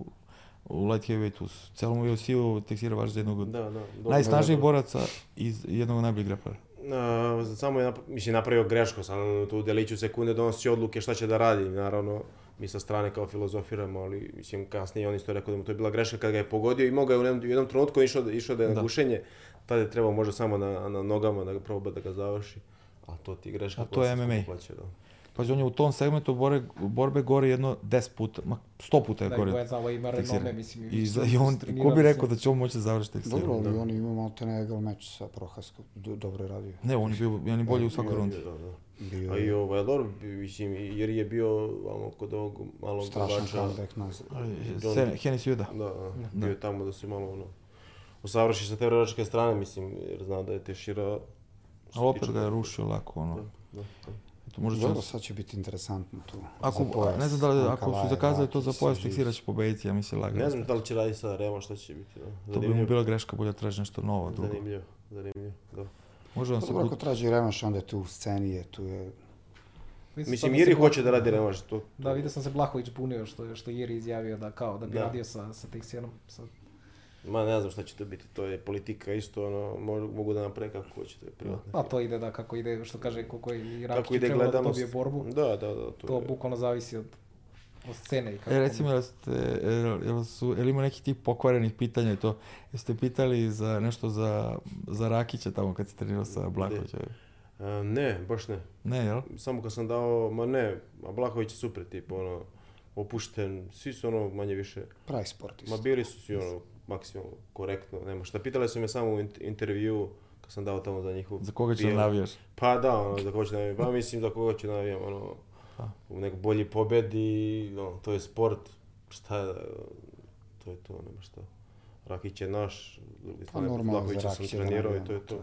u light heavyweightu, u celom UFC-u Teksira važi za jednog od Da, da, najsnažnijih dobro. boraca i jednog od najboljih grepara. A, samo je, nap- mislim, napravio grešku, sam tu deliću sekunde donosi odluke šta će da radi, naravno, mi sa strane kao filozofiramo, ali mislim kasnije on isto rekao da mu to je bila greška kad ga je pogodio i mogao je u jednom, u jednom trenutku išao da, išao da je na Da. gušenje, tada je trebao možda samo na, na nogama da ga proba da ga završi, a to ti je greška A to je MMA. plaća, da. Pazi, on je u tom segmentu bore, borbe gore jedno 10 puta, ma 100 puta je Da, gore. Bojan Zava ima Teksira. renome, mislim. I, za, i on, ko bi rekao da će on moći da završi Teksira? Dobro, ali da. on je imao malte ne egal meč sa Prohaskom. Do, dobro je radio. Ne, on je bio, on je bolji u svakoj rundi. Da, da. Bio A i ovaj, dobro, mislim, jer je bio ono, kod ovog malog strašan glavača, comeback nazad. John- Se- Hennessy Juda. Da, da, bio je tamo da se malo ono, usavrši sa te vrdačke strane, mislim, jer zna da je Tešira... Ali opet ga je rušio lako, ono. Da, da, da. Eto, možda Dobro, nas- sad će biti interesantno tu. Ako, za pojas. ne znam da li, ako su zakazali to za pojas, Sežić. Teksira će pobediti, ja mislim lagano. Ne znam da li će raditi sa Rema, šta će biti, da. To bi mu bila greška, bolje da traži nešto novo, drugo. Zanimljivo, zanimljivo, da. Može on se Dobro, ako traži revanš, onda je tu u sceni, je, tu je... Mislim, Mislim, sad Iri se hoće da radi Remaš, to... Da, vidio sam se Blahović bunio što, je- što Iri izjavio da kao da bi Da. radio sa, sa Teksijanom. Sad, Ma ne znam šta će to biti, to je politika isto, ono, mo- mogu da naprave kako hoće, to je privatno. pa to ide da kako ide, što kaže koliko je i Rakić Kako ide trebalo da dobije borbu. Da, da, da, to, To je. bukvalno zavisi od scene. I kako E, recimo, jel, ste, jel, jel, su, jel ima nekih tih pokvarenih pitanja i to? Jeste pitali za nešto za, za Rakića tamo kad si trenirao sa Blakovićem? A, ne, baš ne. Ne, jel? Samo kad sam dao, ma ne, a Blahović je super tip, ono, opušten, svi su ono manje više, pravi sportist. ma bili su svi ono, maksimalno korektno, nema šta. Pitali su me samo u int- intervju, kad sam dao tamo za njihov Za koga će da navijaš? Pa da, ono, za koga ću navijam, pa mislim za koga ću navijam, ono. U nekoj bolji pobedi, no, to je sport, šta je, to je to, nema šta. Rakić je naš, Pa strane, Blakovića sam da trenirao i navijamo, to je to.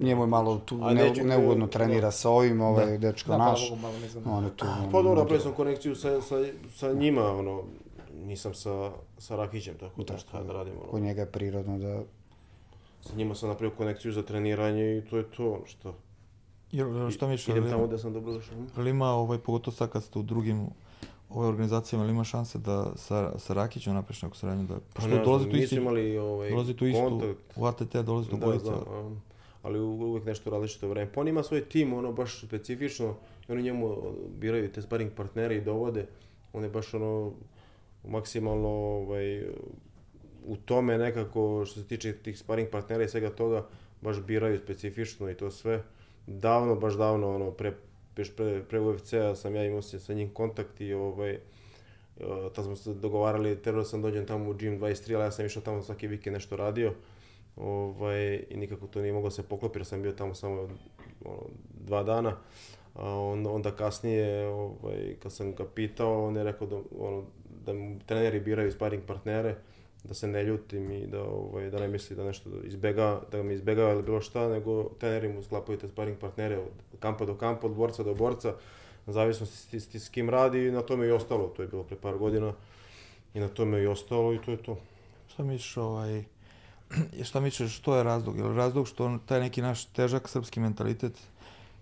Njemu je malo tu A ne, neugodno da. trenira sa ovim, ovaj dečko Da, naš. pa, malo ne znam. On je tu... Pa dobro, ono, napravio sam konekciju sa, sa, sa njima, ono, nisam sa, sa Rakićem, tako da Tako šta da radimo. Kod Ono. njega je prirodno da... Sa njima sam napravio konekciju za treniranje i to je to, ono, što. Jel, šta misliš? Idem tamo gde sam dobro došao. hm? Jel ima, ovaj, pogotovo sad kad ste u drugim ove organizacijama, jel ima šanse da sa, sa Rakićem napraviš neku saradnju? Da, Pa znam, dolazi tu isti, imali ovaj, dolazi tu istu, u ATT dolazi tu Da, bojica. znam, um, ali u- uvijek nešto različito vreme. Pa on ima svoj tim, ono baš specifično, i oni njemu biraju te sparing partnere i dovode. On je baš ono, maksimalno ovaj, u tome nekako što se tiče tih sparing partnera i svega toga baš biraju specifično i to sve. Davno, baš davno, ono, pre, još pre, pre UFC-a sam ja imao se sa njim kontakt i ovaj, uh, tad smo se dogovarali, trebao sam dođem tamo u Gym 23, ali ja sam išao tamo svaki vikend nešto radio. Ovaj, I nikako to nije moglo se poklopiti, sam bio tamo samo ono, dva dana. A onda, onda kasnije, ovaj, kad sam ga pitao, on je rekao da, ono, da mu treneri biraju sparing partnere, da se ne ljutim i da, ovaj, da ne misli da nešto izbega, da me izbegava ili bilo šta, nego treneri mu sklapaju te sparing partnere od kampa do kampa, od borca do borca, na zavisnosti s, s, s kim radi i na tome i ostalo, to je bilo pre par godina i na tome i ostalo i to je to. Šta misliš, ovaj, (clears throat) šta misliš, što je razlog? Je razlog što taj neki naš težak srpski mentalitet,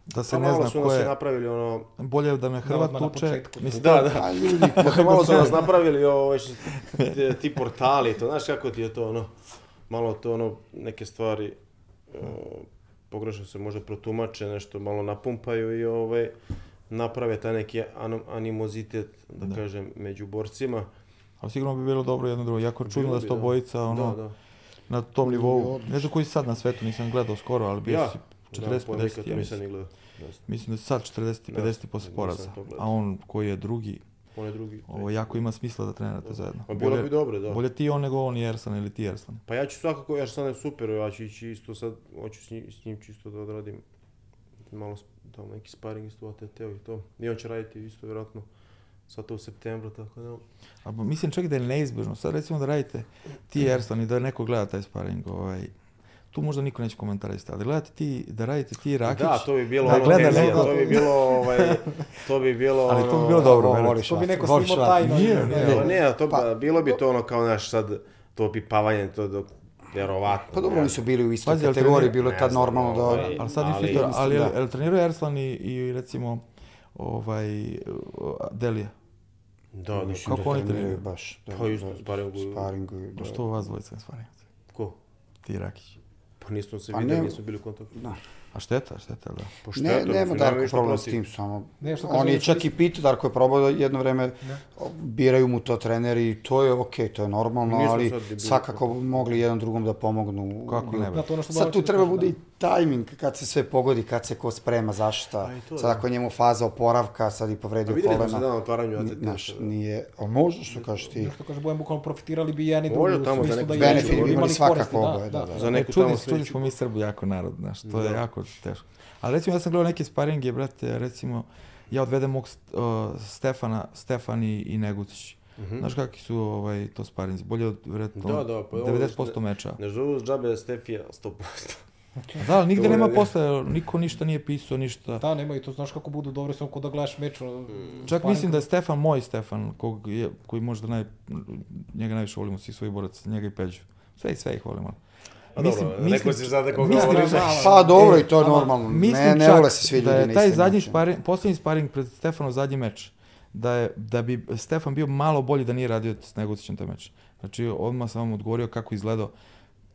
da se Pa ne zna su ko je, napravili ono, bolje da me Hrvat na tuče, mislim, Da, da. A ljudi, (laughs) Kako malo su nas napravili što, ti, ti portali, to, znaš kako ti je to ono, malo to ono, neke stvari o, pogrešno se možda protumače, nešto malo napumpaju i ovaj, naprave taj neki animozitet, da, kažem, među borcima. ali sigurno bi bilo dobro jedno drugo. Jako čudno da sto da. bojica, ono, Da, da. na tom nivou. Ne znam koji sad na svetu, nisam gledao skoro, ali bio Ja, si da, 40-50, ponekad to ja nisam mislim. ni gledao. Da, Mislim da je sad 40 i Da, 50 posle poraza. A on koji je drugi, On je drugi. ovo jako ima smisla da trenirate zajedno. Pa bilo bi dobro, da. Bolje ti on nego on i Ersan ili ti Ersan. Pa ja ću svakako, ja sam super, ja ću ići isto sad, hoću s njim, s njim čisto da odradim malo tamo neki sparing isto ATT-u i to. I on će raditi isto vjerojatno sad to u septembru, tako da... A mislim čak da je neizbježno. Sad recimo da radite ti Ersan i da neko gleda taj sparing, ovaj, tu možda niko neće komentarisati, ali gledate ti, da radite ti Rakić, Da, to bi bilo da ono gleda tenzija, neko- to bi bilo, ovaj, (laughs) to bi bilo Ali to bi ono- bilo dobro, voliš To bi neko voliš snimao tajno. Nije, ne nije. Pa to, Pa- bilo bi to ono kao naš sad, to pipavanje, to dok, vjerovatno. Pa dobro, oni su bili u istoj Pazi, ali kategoriji, bilo je tad normalno da... ovaj, ali sad nisu ali- isto, ali je, da. je li trenirao Erslan i, i recimo ovaj, Delija? Da, da, Kako oni treniraju baš. Da, Pa isto, da, sparinguju. sparinguju, da. Što vas dvojica ne sparing? ko? Ti Rakić. Pa nismo se Pa vidjeli, ne- nismo bili u kontaktu. Da. A šteta, šteta, da. Pa Ne, šteta, nema mislim, Darko problem s tim, samo Ne, što on je oni čak i pitao, Darko je probao da jedno vreme, biraju mu to treneri i to je okej, to je normalno, ali svakako mogli jedan drugom da pomognu. Kako ne, Da, to ono što Sad tu treba kaže, bude da. i tajming kad se sve pogodi, kad se ko sprema, zašta. A to, Sad da. ako je njemu faza oporavka, sad i A povredio vidjeli smo se kolena. dan na otvaranju ATT. Znaš, nije, ali može što kažeš ti. Što kaže Bojan, bukvalno profitirali bi jedan i drugi Može u tamo za neku da benefit bi imali svakako oboje, da, da. Za Ne, neku čudni, tamo sledeću. smo mi Srbi jako narod, znaš, to je Da. jako teško. Ali recimo ja sam gledao neke sparinge, brate, recimo, ja odvedem mog uh, Stefana, Stefan i, i Negucić. Znaš kakvi su ovaj, to sparinzi? Bolje od, vjerojatno, Mhm. Da, da, pa ovo 90% ne- meča. Ne zovu džabe Stefija 100%. Da, ali nigde nema posle, niko ništa nije pisao, ništa. Da, nema i to znaš kako budu dobri, samo kod da gledaš meč. Čak sparing- mislim da je Stefan moj Stefan, kog je, koji možda naj, njega najviše volimo svih svojih boraca, njega i Peđu. Sve i sve ih volimo. A dobro, rekao si sad koga mislim- voliš. Pa dobro, i to je ama normalno. Mislim Ne, ne vole se svi ljudi da je na taj zadnji sparing, posljednji sparing pred Stefanov zadnji meč, da, je, da bi Stefan bio malo bolji da nije radio s Negocićem taj meč. Znači, odmah sam vam odgovorio kako izgledao.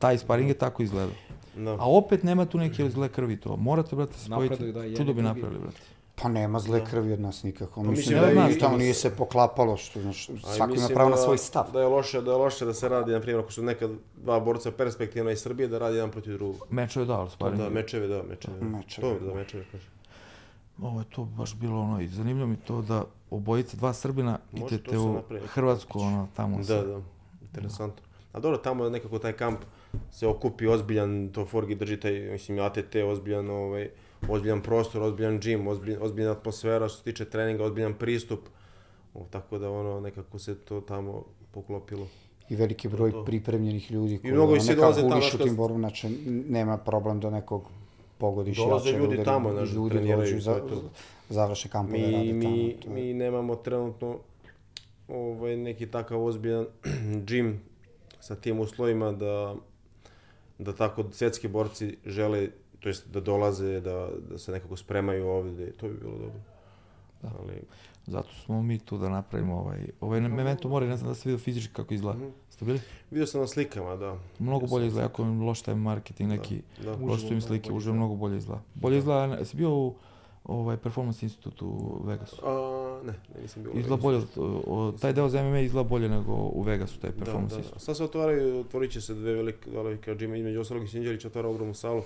Taj sparing je tako izgledao. Da. A opet nema tu neke zle krvi to. Morate, brate, spojiti. Napreduju, da, Čudo i bi napravili, brate. Pa nema zle krvi od nas nikako. mislim mislim da da, je je tamo da nije se- poklapalo, što znaš, svako ima pravo na da- svoj stav. Da je loše, da je loše da se radi, na primjer, ako su neka dva borca perspektivna iz Srbije, da radi jedan protiv drugog. Mečeve da, ali sparing. Da, mečeve, da, mečeve. Mečeve, To, da, mečeve, kaže. Ovo je to baš bilo ono, i zanimljivo mi to da obojice, dva Srbina, Može idete u. Hrvatsku, ono, tamo Da, se- da, interesantno. A dobro, tamo nekako taj kamp se okupi ozbiljan, to Forgi drži taj, mislim, ATT, ozbiljan, ovaj, ozbiljan prostor, ozbiljan džim, ozbiljan, ozbiljna atmosfera što se tiče treninga, ozbiljan pristup. O, tako da ono, nekako se to tamo poklopilo. I veliki broj to. pripremljenih ljudi koji mnogo ih ono, svi neka tamo, u znaš, tim borbama, znači nema problem da nekog pogodiš Dolaze jače, da ljudi udari, tamo, i znaš, ljudi treniraju dođu i za, završe kampove, Mi, rade mi, tamo. to mi nemamo trenutno ovaj, neki takav ozbiljan (clears throat) džim sa tim uslovima da, da tako svjetski borci žele, to jest da dolaze, da, da se nekako spremaju ovdje, to bi bilo dobro. Ali, Zato smo mi tu da napravimo ovaj, ovaj memento mora, ne znam da ste vidio fizički kako izgleda. Mhm. Ste bili? vidio sam na slikama, da. Mnogo bolje izgleda, ako im loš taj marketing neki, Da. loš su im slike, uživo mnogo bolje izgleda. Bolje izgleda, jesi bio u ovaj, Performance institutu u Vegasu? A, ne, ne, nisam bio Izgleda bolje, od- taj deo za MMA izgleda bolje nego u Vegasu, taj Da, performance da, isto. da. Sad se otvaraju, otvorit će se dve velike, dva velika džima, između ostalog i Sinđelić otvara ogromnu salu.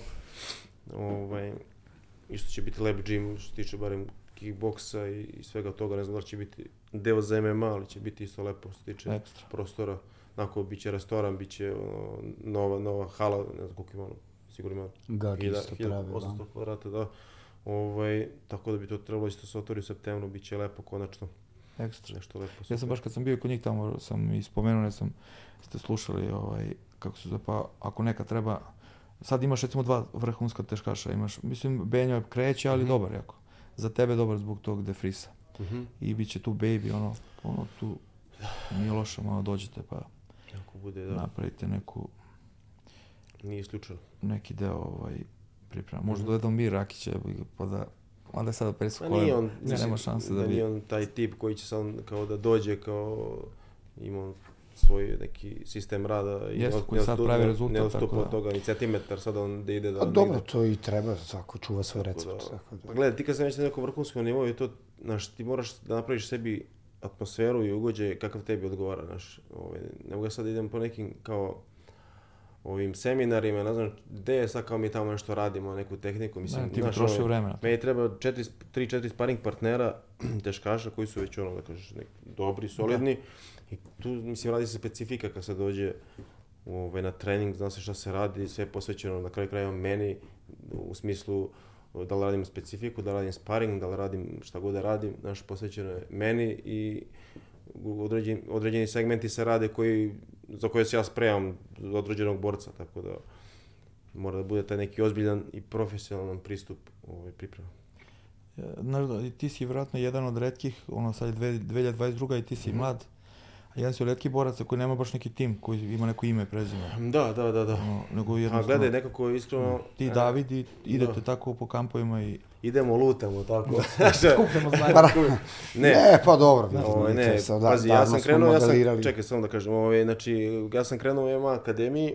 Ovaj, isto će biti lab gym, što se tiče barem kickboksa i, i svega toga, ne znam da će biti deo za MMA, ali će biti isto lepo što se tiče Ekstra. prostora. Onako, bit će restoran, bit će ono, nova, nova hala, ne znam koliko ima, sigurno ima Gagi Hilja- isto pravi, 1800 da. kvadrata, da. Ovaj, tako da bi to trebalo isto se otvori u septembru, bit će lepo konačno, Ekstra. nešto lepo. Ja sam baš kad sam bio kod njih tamo, sam i spomenuo, ne sam, ste slušali, ovaj, kako se zove, pa ako neka treba, sad imaš recimo dva vrhunska teškaša, imaš, mislim, Benjo kreće, ali Mhm. dobar jako. Za tebe dobar zbog tog defrisa. Mhm. I bit će tu baby, ono, ono tu, nije loše, malo dođete pa Ako bude, da, napravite neku, nije isključeno. neki deo ovaj, priprema. Možda Mhm. dovedemo mi Rakića, pa da, mada je sada presu Ma nije on, ne, mislim, nema šanse da, da bi... nije on taj tip koji će sad kao da dođe kao ima svoj neki sistem rada i Jeste, od- koji sad pravi rezultat, ne odstupa tako da. od toga ni centimetar sad on da ide da A dobro, to i treba, svako čuva svoj Tako recept. da- Tako da. Pa gledaj, ti kad se već na nekom vrhunskom nivou to, znaš, ti moraš da napraviš sebi atmosferu i ugođaj kakav tebi odgovara, znaš. Ovaj, ne mogu ja sad da idem po nekim kao ovim seminarima, ne znam, gde je sad kao mi tamo nešto radimo, neku tehniku, mislim, Ne, ti znaš, trošio ono, vremena. Meni treba 3-4 sparing partnera, (clears throat) teškaša koji su već ono, da kažeš, nek, dobri, solidni. I tu, mislim, radi se specifika kad se dođe ovaj, na trening, zna se šta se radi, sve je posvećeno na kraju krajeva meni, u smislu da li radim specifiku, da li radim sparing, da li radim šta god da radim, znaš, posvećeno je meni i određeni, određeni segmenti se rade koji, za koje se ja spremam određenog borca, tako da mora da bude taj neki ozbiljan i profesionalan pristup ovaj, priprema. Znaš, da, i ti si vjerojatno jedan od retkih, ono sad je dve- 2022. i ti si mlad, a jedan si od retkih boraca koji nema baš neki tim, koji ima neko ime, prezime. Da, da, da, da. Ono, nego A jednostavno, gledaj, nekako iskreno... ti e, David i idete da. tako po kampovima i Idemo, lutamo, tako. (laughs) Skupljamo (laughs) znanje. ne, Ne, pa dobro, vidim, Ovaj, ne, sad, da, pazi, ja sam krenuo, ja sam, čekaj samo da kažem, ovaj, znači, ja sam krenuo u MMA akademiji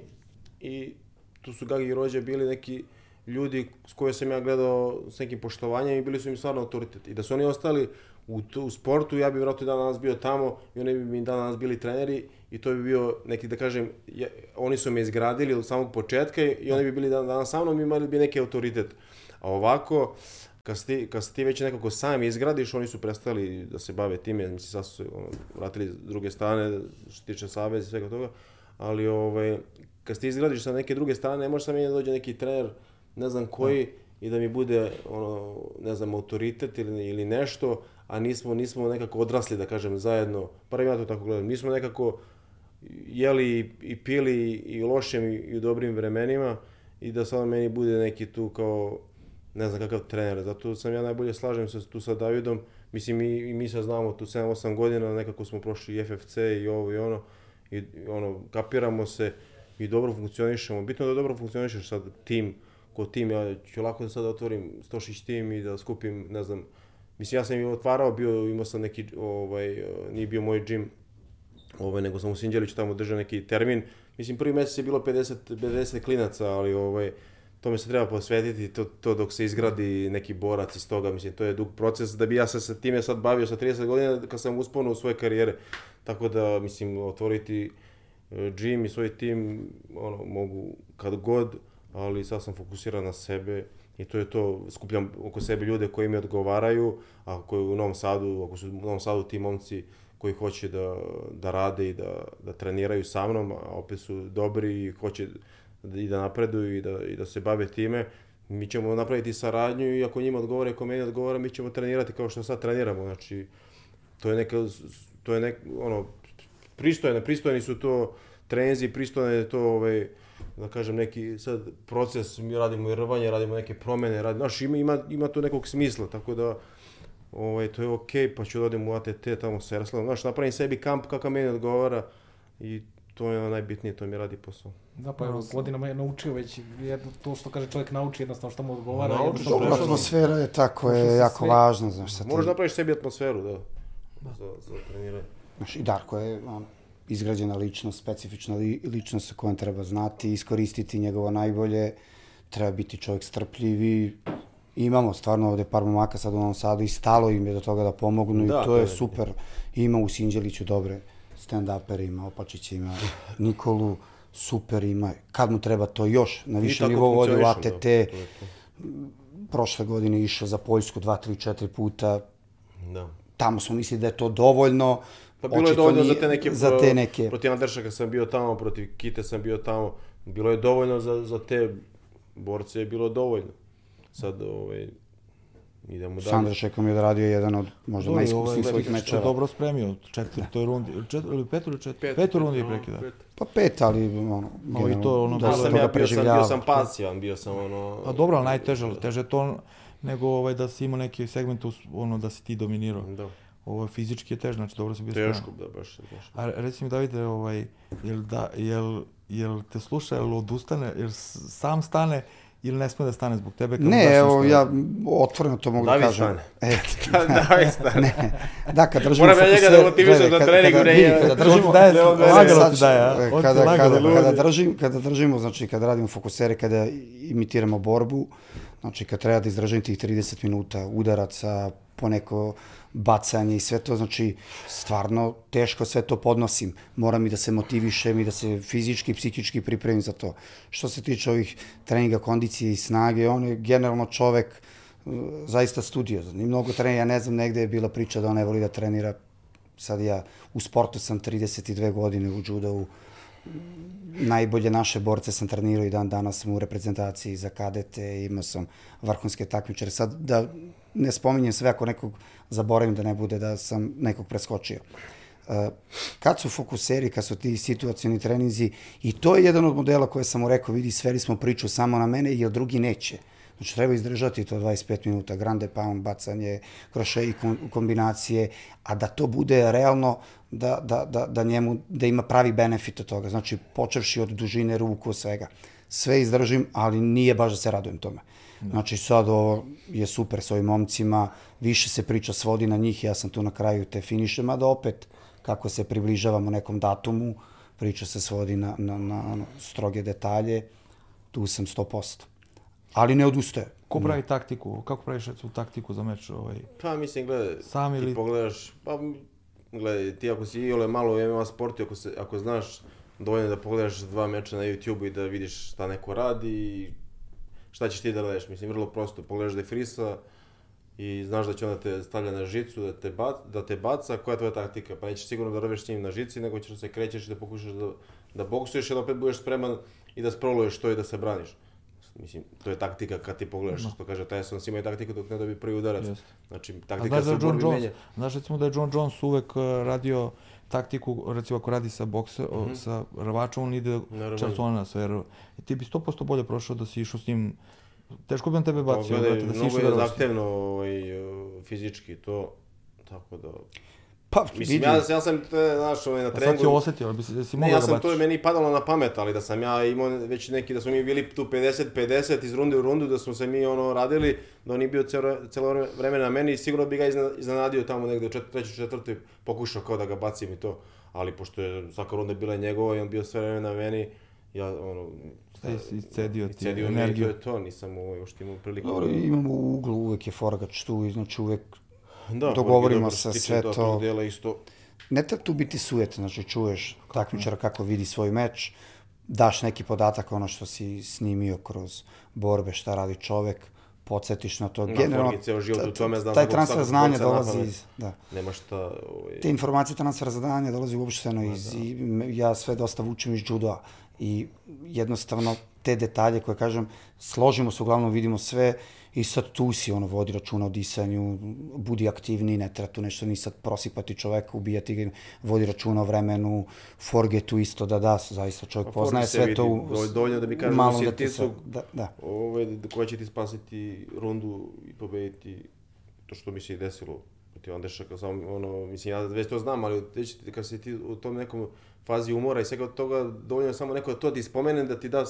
i tu su Gagi i Rođe bili neki ljudi s koje sam ja gledao s nekim poštovanjem i bili su mi stvarno autoritet. I da su oni ostali u, u sportu, ja bi vjerojatno dan danas bio tamo i oni bi mi dan danas bili treneri i to bi bio neki, da kažem, ja, oni su me izgradili od samog početka i, oni bi bili dan danas sa mnom i imali bi neki autoritet. A ovako, kad se ti, kad se ti već nekako sam izgradiš, oni su prestali da se bave time, mislim, sad su ono, vratili s druge strane, što se tiče saveza i svega toga, ali ovaj, kad ti izgradiš sa neke druge strane, ne može sa meni da dođe neki trener, ne znam koji, i da mi bude, ono, ne znam, autoritet ili, ili nešto, a nismo, nismo nekako odrasli, da kažem, zajedno, bar ja to tako gledam, nismo nekako jeli i pili i u lošim i u dobrim vremenima i da sad meni bude neki tu kao ne znam kakav trener, zato sam ja najbolje slažem se tu sa Davidom, mislim i, i mi sad znamo tu 7-8 godina, nekako smo prošli i FFC i ovo i ono, i, ono, kapiramo se i dobro funkcionišemo, bitno da dobro funkcionišeš sad tim, ko tim, ja ću lako da sad otvorim Stošić tim i da skupim, ne znam, mislim ja sam i otvarao, bio, imao sam neki, ovaj, nije bio moj gym, ovaj, nego sam u Sinđeliću tamo držao neki termin. Mislim, prvi mesec je bilo 50, 50 klinaca, ali ovaj, tome se treba posvetiti, to, to dok se izgradi neki borac iz toga, mislim, to je dug proces, da bi ja se sa time sad bavio sa 30 godina, kad sam usponuo u svoje karijere. Tako da, mislim, otvoriti e, gym i svoj tim, ono, mogu kad god, ali sad sam fokusiran na sebe i to je to, skupljam oko sebe ljude koji mi odgovaraju, a koji u Novom Sadu, ako su u Novom Sadu ti momci koji hoće da, da rade i da, da treniraju sa mnom, a opet su dobri i hoće da, i da napreduju i da, i da se bave time, mi ćemo napraviti saradnju i ako njima odgovara ako meni odgovara, mi ćemo trenirati kao što sad treniramo. Znači, to je neka, to je nek, ono, pristojne, pristojni su to trenzi, pristojne je to, ovaj, da kažem, neki sad proces, mi radimo i rvanje, radimo neke promene, radimo, znaš, ima, ima, ima to nekog smisla, tako da, ovaj, to je okej, pa ću da odem u ATT tamo sa Jaroslavom, znaš, napravim sebi kamp kakav meni odgovara i to je ono najbitnije, to mi radi posao. Da, pa evo, godinama je naučio već jedno, to što kaže čovjek nauči jednostavno što mu odgovara. Naučiš, jednostavno dobro, atmosfera je tako, je jako sve. važna, znaš, sad ti, Moraš napraviš sebi atmosferu, da, za, za treniranje. znaš, i Darko je on, izgrađena ličnost, specifična li, ličnost sa kojom treba znati, iskoristiti njegovo najbolje, treba biti čovjek strpljiv i Imamo stvarno ovde par momaka sad u Novom Sadu i stalo im je do toga da pomognu Da, i to je super. Ima u Sinđeliću dobre stand-upere, ima Opačić, ima (laughs) Nikolu, super ima. Kad mu treba to još, na tako nivou vodi u ATT, da, prošle godine išao za Poljsku dva, tri, četiri puta, Da. tamo smo mislili da je to dovoljno. Pa bilo je Očito dovoljno za te neke... Za te neke. Protiv Anderša kad sam bio tamo, protiv Kite sam bio tamo. Bilo je dovoljno za, za te borce, je bilo dovoljno. Sad, ovaj, idemo dalje. Sandra Šekom je odradio jedan od možda Dobro, najiskusnijih ovaj, svojih je mečeva. dobro spremio u četvrtoj rundi, čet, ili petu ili čet, Pet, petu rundi je prekida. Pa pet, ali ono, No, i to ono, da Da, sam, toga ja bio sam, bio preživljava. sam pasivan, bio sam ono... A dobro, ali najteže, teže to nego ovaj, da si imao neki segment, ono, da si ti dominirao. Da, Ovo fizički je teže, znači dobro si bio spreman. teško, da, baš, baš. A reci mi Davide, ovaj, jel, da, jel, jel te sluša, jel odustane, jel sam stane ili ne sme da stane zbog tebe? kad Ne, evo, ja otvoreno to mogu David da kažem. stane. E, (laughs) David stane. ne, da, kad držimo Moram ja njega da fokuser- motivišem za trening, kada- bre, je- kada On ti držimo, daje, lagano ti daje, a? kada, kada, kada, držim, kada držimo, znači kada radimo fokusere, kada imitiramo borbu, znači kad treba da izdržim tih 30 minuta udaraca, poneko bacanje i sve to, znači stvarno teško sve to podnosim. Moram i da se motivišem i da se fizički i psihički pripremim za to. Što se tiče ovih treninga kondicije i snage, on je generalno čovek uh, zaista studiozan. I mnogo treninga, ja ne znam, negde je bila priča da on ne voli da trenira. Sad ja u sportu sam 32 godine u judovu, najbolje naše borce sam trenirao i dan danas sam u reprezentaciji za kadete, imao sam vrhunske takmičare. Sad da ne spominjem sve ako nekog zaboravim da ne bude da sam nekog preskočio. E, kad su fokuseri, kad su ti situacioni treninzi, i to je jedan od modela koje sam mu rekao, vidi, sveli smo priču samo na mene, jer drugi neće. Znači, treba izdržati to 25 minuta, grande pound, bacanje, kroše i kom- kombinacije, a da to bude realno, da, da, da, da njemu, da ima pravi benefit od toga. Znači, počevši od dužine ruku, svega. Sve izdržim, ali nije baš da se radujem tome. Znači, sad ovo je super s ovim momcima, više se priča svodi na njih, ja sam tu na kraju te finiše, mada opet, kako se približavamo nekom datumu, priča se svodi na, na, na ono, stroge detalje, tu sam 100%. Ali ne odustaje. Ko pravi taktiku? Kako praviš recimo taktiku za meč? Ovaj? Pa mislim, gledaj, Sam ili- ti pogledaš, pa gledaj, ti ako si iole malo u MMA sportu, ako, se, ako znaš dovoljno da pogledaš dva meča na YouTube-u i da vidiš šta neko radi i šta ćeš ti da radiš, mislim, vrlo prosto, pogledaš da je frisa i znaš da će onda te stavlja na žicu, da te, bac, da te baca, koja je tvoja taktika, pa nećeš sigurno da rveš s njim na žici, nego ćeš da se krećeš i da pokušaš da, da boksuješ i da opet budeš spreman i da sproluješ to i da se braniš. Mislim, to je taktika kad ti pogledaš, što kaže Tyson, svi imaju taktiku dok ne dobije prvi udarac. Jeste. Znači, taktika se da u je borbi menja. znaš recimo da je John Jones uvek uh, radio taktiku, recimo ako radi sa bokse, o, sa rvačom, on ide čarsona sve, jer ti bi 100% bolje prošao da si išao s njim, teško bi on tebe Pa, bacio, gledaj, brate, da si mnogo išao da je rvaš. zahtevno ovaj, fizički to, tako da... Pa, Mislim, vidi, ja, ja sam, te, znaš, ovaj, na A sad treningu... si osetio, ali bi si, da si Ne, mogao ja da sam, baciš. to je meni padalo na pamet, ali da sam ja imao već neki, da smo mi bili tu 50-50 iz runde u rundu, da smo se mi ono radili, da on je bio celo, celo vreme na meni i sigurno bi ga iznenadio tamo negde u čet, trećoj, četvrtoj, pokušao kao da ga bacim i to. Ali pošto je svaka runda bila njegova i on bio sve vreme na meni, ja ono... Taj si iscedio ti iscedio mi i to energiju. je to, nisam ovaj, uopšte imao priliku. Dobro, imamo u uglu, uvek je forgač tu znači uvek da, dogovorimo tiče sve to. Dela isto, ne treba tu biti sujet, znači čuješ takmičara kako vidi svoj meč, daš neki podatak ono što si snimio kroz borbe, šta radi čovek, podsjetiš na to. Na Generalno, ceo život u tome, znam taj svakog- transfer znanja dolazi iz... Da. nema šta... Ovaj, Te informacije transfer znanja dolazi uopšteno iz... I, m- ja sve dosta vučem iz judoa i jednostavno te detalje koje kažem, složimo se, uglavnom vidimo sve i sad tu si, ono, vodi računa o disanju, budi aktivniji, ne treba tu nešto ni sad prosipati čoveka, ubijati ga, vodi računa o vremenu, forge tu isto da da, zaista čovjek Pa poznaje se sve to vidi, u dovoljno- da mi kažeš malom da si sve- su- Da, da. ovaj, koja će ti spasiti rundu i pobediti to što mi se i desilo protiv Andeša, kao samo, ono, mislim, ja već to znam, ali već kad si ti u tom nekom fazi umora i svega od toga, dovoljno samo neko da to ti spomene, da ti da,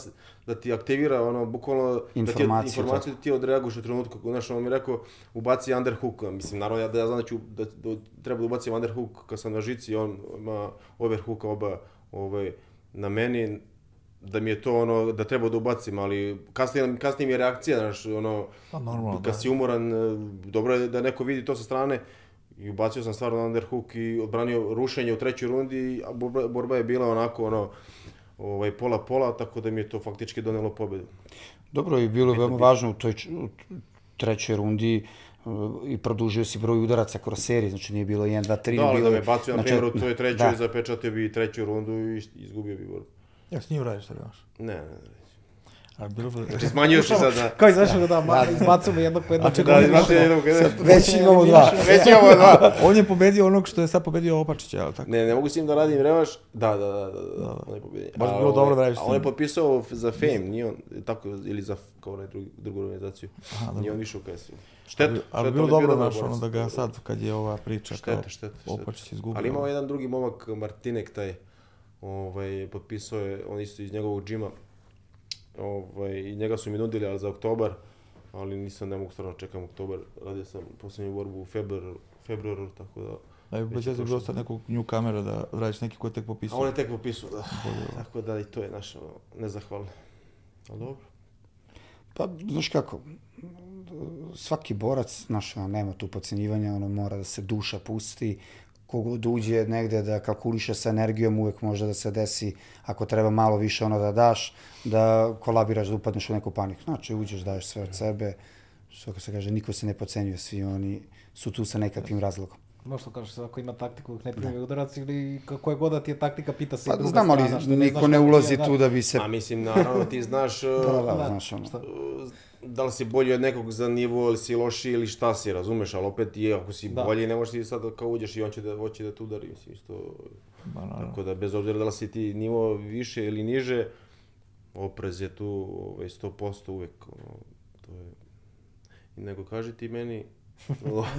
da ti aktivira, ono, bukvalno, da ti, Informaciju, informaciju da ti odreaguješ u trenutku, znaš, on mi je rekao, ubaci underhook, mislim, naravno, ja, da ja znam da ću, da, da treba da ubacim underhook kad sam na žici, on ima overhooka oba, ovaj, na meni, da mi je to ono, da treba da ubacim, ali kasnije, kasnije mi je reakcija, znaš, ono, Pa normalno, kad da. si umoran, e, dobro je da neko vidi to sa strane, i ubacio sam stvarno underhook i odbranio rušenje u trećoj rundi, a borba, borba je bila onako, ono, ovaj, pola-pola, tako da mi je to faktički donelo pobedu. Dobro, i bilo je veoma važno u toj u trećoj rundi uh, i produžio si broj udaraca kroz seriju, znači nije bilo 1, 2, 3, Da, ali bilo da me bacio, na znači, primjer, u toj trećoj, da. zapečatio bi treću rundu i izgubio bi borbu. Ja s njim radiš, šta imaš? Ne, ne, ne. A bilo bi... Znači, smanjio si sad na... Kao izašao da, da, ma, izbacujemo jednog po jednog. Čekaj, Da, ne jednog... Već imamo dva. Već imamo dva. On je pobedio onog što je sad pobedio Opačića, jel tako? Ne, ne mogu s njim da radim revaš. Da, da, da, da, da, on je pobedio. Baš bi bilo dobro ovaj, da radiš s A on je njim. potpisao za Fame, nije on, tako, ili za, kao onaj drugi, drugu organizaciju. Aha, Nije on više u KSU. Šteta, Ali, bilo je dobro, znaš, ono da ga sad, kad je ova priča Šteta, kao šteta, šteta. Opačić izgubio. Ali imao jedan drugi momak, Martinek, taj, ovaj, potpisao je, on isto iz njegovog džima, ovaj, i njega su mi nudili, ali za oktobar, ali nisam, ne mogu stvarno čekam oktobar, radio sam posljednju borbu u februaru, februaru, tako da... Da bi bez već je veze prošlo. bilo sad nekog nju kamera da radiš neki ko je tek A popisao. on je tek popisao, da. Tako da i to je naš ono, nezahvalno. Ali dobro. Pa, znaš kako, svaki borac, znaš, nema tu pocenjivanja, ono, mora da se duša pusti, kogod uđe negde da kalkuliše sa energijom, uvek može da se desi, ako treba malo više ono da daš, da kolabiraš, da upadneš u neku paniku. Znači, uđeš, daješ sve od sebe, što se kaže, niko se ne pocenjuje, svi oni su tu sa nekakvim razlogom. Možda kažeš, ako ima taktiku, nek ne primi udarac ili kako je god da ti je taktika, pita se i Pa druga znam, ali strana, što ne niko ne je, ulazi da. tu da bi se... A mislim, naravno, ti znaš (laughs) Da, da, da, znaš, ono. šta? Da li si bolji od nekog za nivo ili si loši ili šta si, razumeš, ali opet je, ako si Da. bolji, ne možeš ti sad kao uđeš i on će da, hoće da te udari, mislim, isto, Ba, naravno. tako da bez obzira da li si ti nivo više ili niže, oprez je tu ovaj, 100% uvek, ono, to je... I nego kaži ti meni, (laughs) ovaj,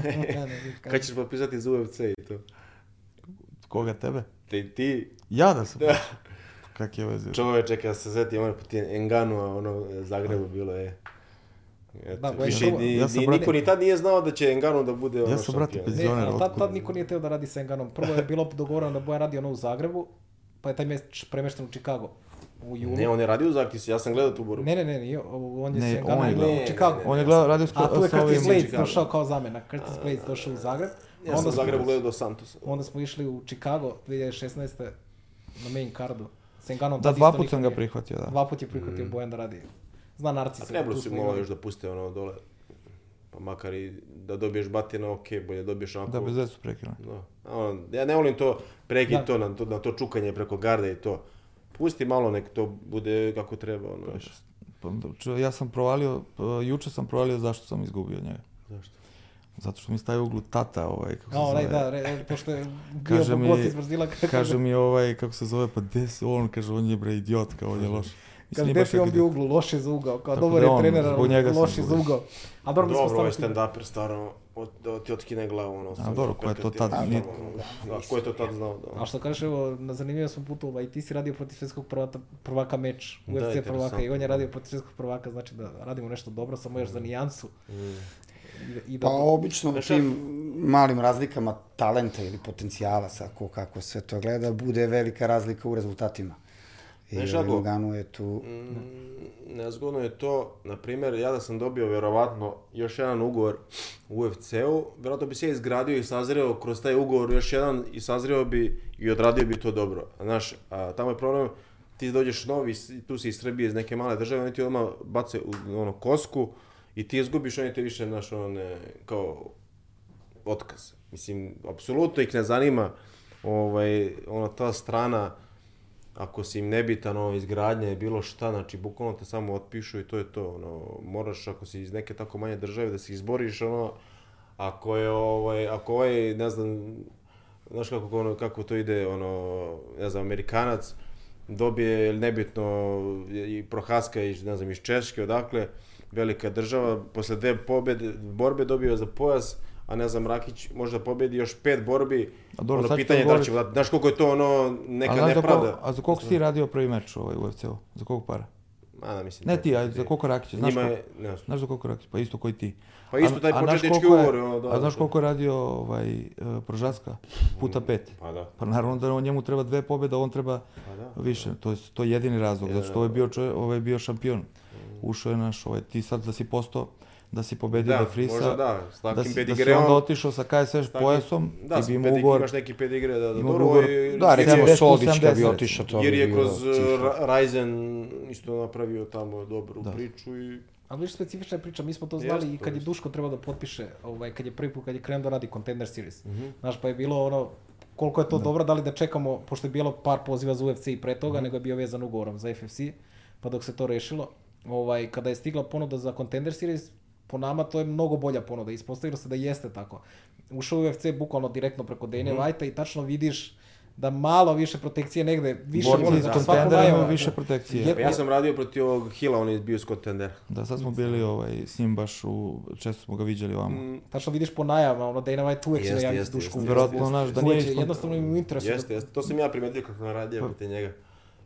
vi kad ćeš potpisati za UFC i to? Koga tebe? Te, ti, Ja da sam. Da. Kak je veze? Čoveče, kad se setim ono poti Enganu, a ono Zagrebu bilo je. Eto, Da, više to- ni, Ja sam, ni- brate- niko ni tad nije znao da će Enganu da bude ono Ja sam, brate, Ne, Penzioner, ali tad, tad niko nije teo da radi sa Enganom. Prvo je bilo dogovoreno da Boja radi ono u Zagrebu, pa je taj mječ premešten u Chicago u julu. Ne, on je radio u Zaktisu, ja sam gledao tu borbu. Ne, ne, ne, on je Ne, s Enganom on je gledao- u Chicago. ne, On je gledao, radio s, A tu je sa ovim... Curtis Blades došao kao zamena. Curtis Blades došao u Zagreb. Ja sam smo- Zagrebu gledao do Santosa. Onda smo išli u Chicago 2016. na main cardu. S Enganom Da, tad dva isto put sam ga prihvatio, da. Dva put je prihvatio Bojan da radi. Zna Narcis. A trebalo tu si malo još da puste ono dole. Pa makar i da dobiješ batina, ok, bolje dobiješ onako. Da, bez veze su prekinuli. Da. A ja ne volim to prekid Da. to na, to na to čukanje preko garda i to. Pusti malo nek to bude kako treba, ono, znaš. Pa, č- ja sam provalio, p- juče sam provalio zašto sam izgubio njega. Zašto? Zato što mi stavio u uglu tata, ovaj, kako se A, onaj, zove. da, re, pošto je bio Kaže mi- gost iz Brazila. (laughs) Kaže mi ovaj, kako se zove, pa gde se on, kaže, on je bre idiot, kao on je loš. Mislim, Kaže, nije gde ti on bio uglu, loš je za ugao, kao dobar da je trener, zbog njega ali sam loš je za ugao. A dobro, Dobro, ovo je stavili... stand-uper, stvarno, od, da ti otkine glavu, ono. sam dobro, ko je to tad, nije- Da, ko je to tad znao, da. A što kažeš, evo, na zanimljivom smo putu, ovaj, ti si radio protiv svjetskog prvaka, prvaka meč, Da, UFC prvaka interesantno. i on je radio protiv svjetskog prvaka, znači da radimo nešto dobro, samo još za nijansu. Mm. I, i da, Pa obično u tim malim razlikama talenta ili potencijala, sa ko kako sve to gleda, bude velika razlika u rezultatima. I kako? Lugano je tu... Mm, nezgodno je to, na primjer, ja da sam dobio vjerovatno još jedan ugovor u UFC-u, vjerojatno bi se izgradio i sazreo kroz taj ugovor još jedan i sazreo bi i odradio bi to dobro. Znaš, a tamo je problem, ti dođeš novi, tu si iz Srbije, iz neke male države, oni ti odmah bace u ono, kosku i ti izgubiš, oni te više, znaš, ono, ne, kao otkaz. Mislim, apsolutno ih ne zanima ovaj, ono, ta strana, ako si im nebitan, ono, izgradnja je bilo šta, znači, bukvalno te samo otpišu i to je to, ono, moraš, ako si iz neke tako manje države, da se izboriš, ono, ako je, ovaj, ako ovaj, ne znam, znaš kako, ono, kako to ide, ono, ne znam, Amerikanac, dobije, nebitno, i Prohaska iz, ne znam, iz Češke, odakle, velika država, posle dve pobede, borbe dobio za pojas, a ne znam, Rakić možda pobedi još pet borbi, A dobro, ono, pitanje da će znaš koliko je to ono, neka a, znaš za nepravda. koliko, a za koliko si radio prvi meč ovaj, u UFC-u? Za koliko para? Mada, mislim... Ne to- ti, a za Koko Rakića, znaš, Njima je, ne znam. znaš za Koko Rakića, pa isto koji ti. Pa isto taj početnički koliko ugovor, ono, da, A znaš da. koliko je radio ovaj, e, Prožaska? Puta pet. Pa da, Pa naravno da on njemu treba dve pobjede, on treba pa da. više. To je, to je jedini razlog, zato što ovaj je bio, čovjek, ovaj je bio šampion. Mm. Ušao je naš, ovaj, ti sad da si postao, да си победи да, да Дефриса. Може да, с таким да си, педигреом. Да си онда отишо са КСС таки, поесом да, и би му угор. Имаш неки педигре да, да добро угор, и да, речеме Содичка би отишо тоа. Јер е кроз Райзен исто направио таму добру да. причу и А беше специфична прича, ми сме тоа знали yes, и каде Душко треба да потпише овај каде први пат каде кренем да ради контендер сирис. Mm -hmm. Знаеш, па е било оно колку е тоа да. добро, дали да чекамо, пошто е било пар позива за UFC и пред тога, mm -hmm. него е био везан уговором за FFC, па док се тоа решило, овај каде е стигла понуда за контендер сирис, po nama to je mnogo bolja ponuda, ispostavilo se da jeste tako. Ušao u UFC bukvalno direktno preko Dana Mhm. Whitea i tačno vidiš da malo više protekcije negde, više Borci voli, svako kontendera najava- više protekcije. Je- Pa ja sam radio protiv ovog Hila, on je bio iz kontendera. Da, sad smo bili ovaj, s njim baš u, često smo ga viđali ovamo. Mm, Tačno vidiš po najavama, ono Dana White uvek će da Jeste, javi s Duškom. jeste, znaš, da nije jednostavno im u interesu. da- Jeste, jeste. To sam ja primetio kako sam radio protiv njega.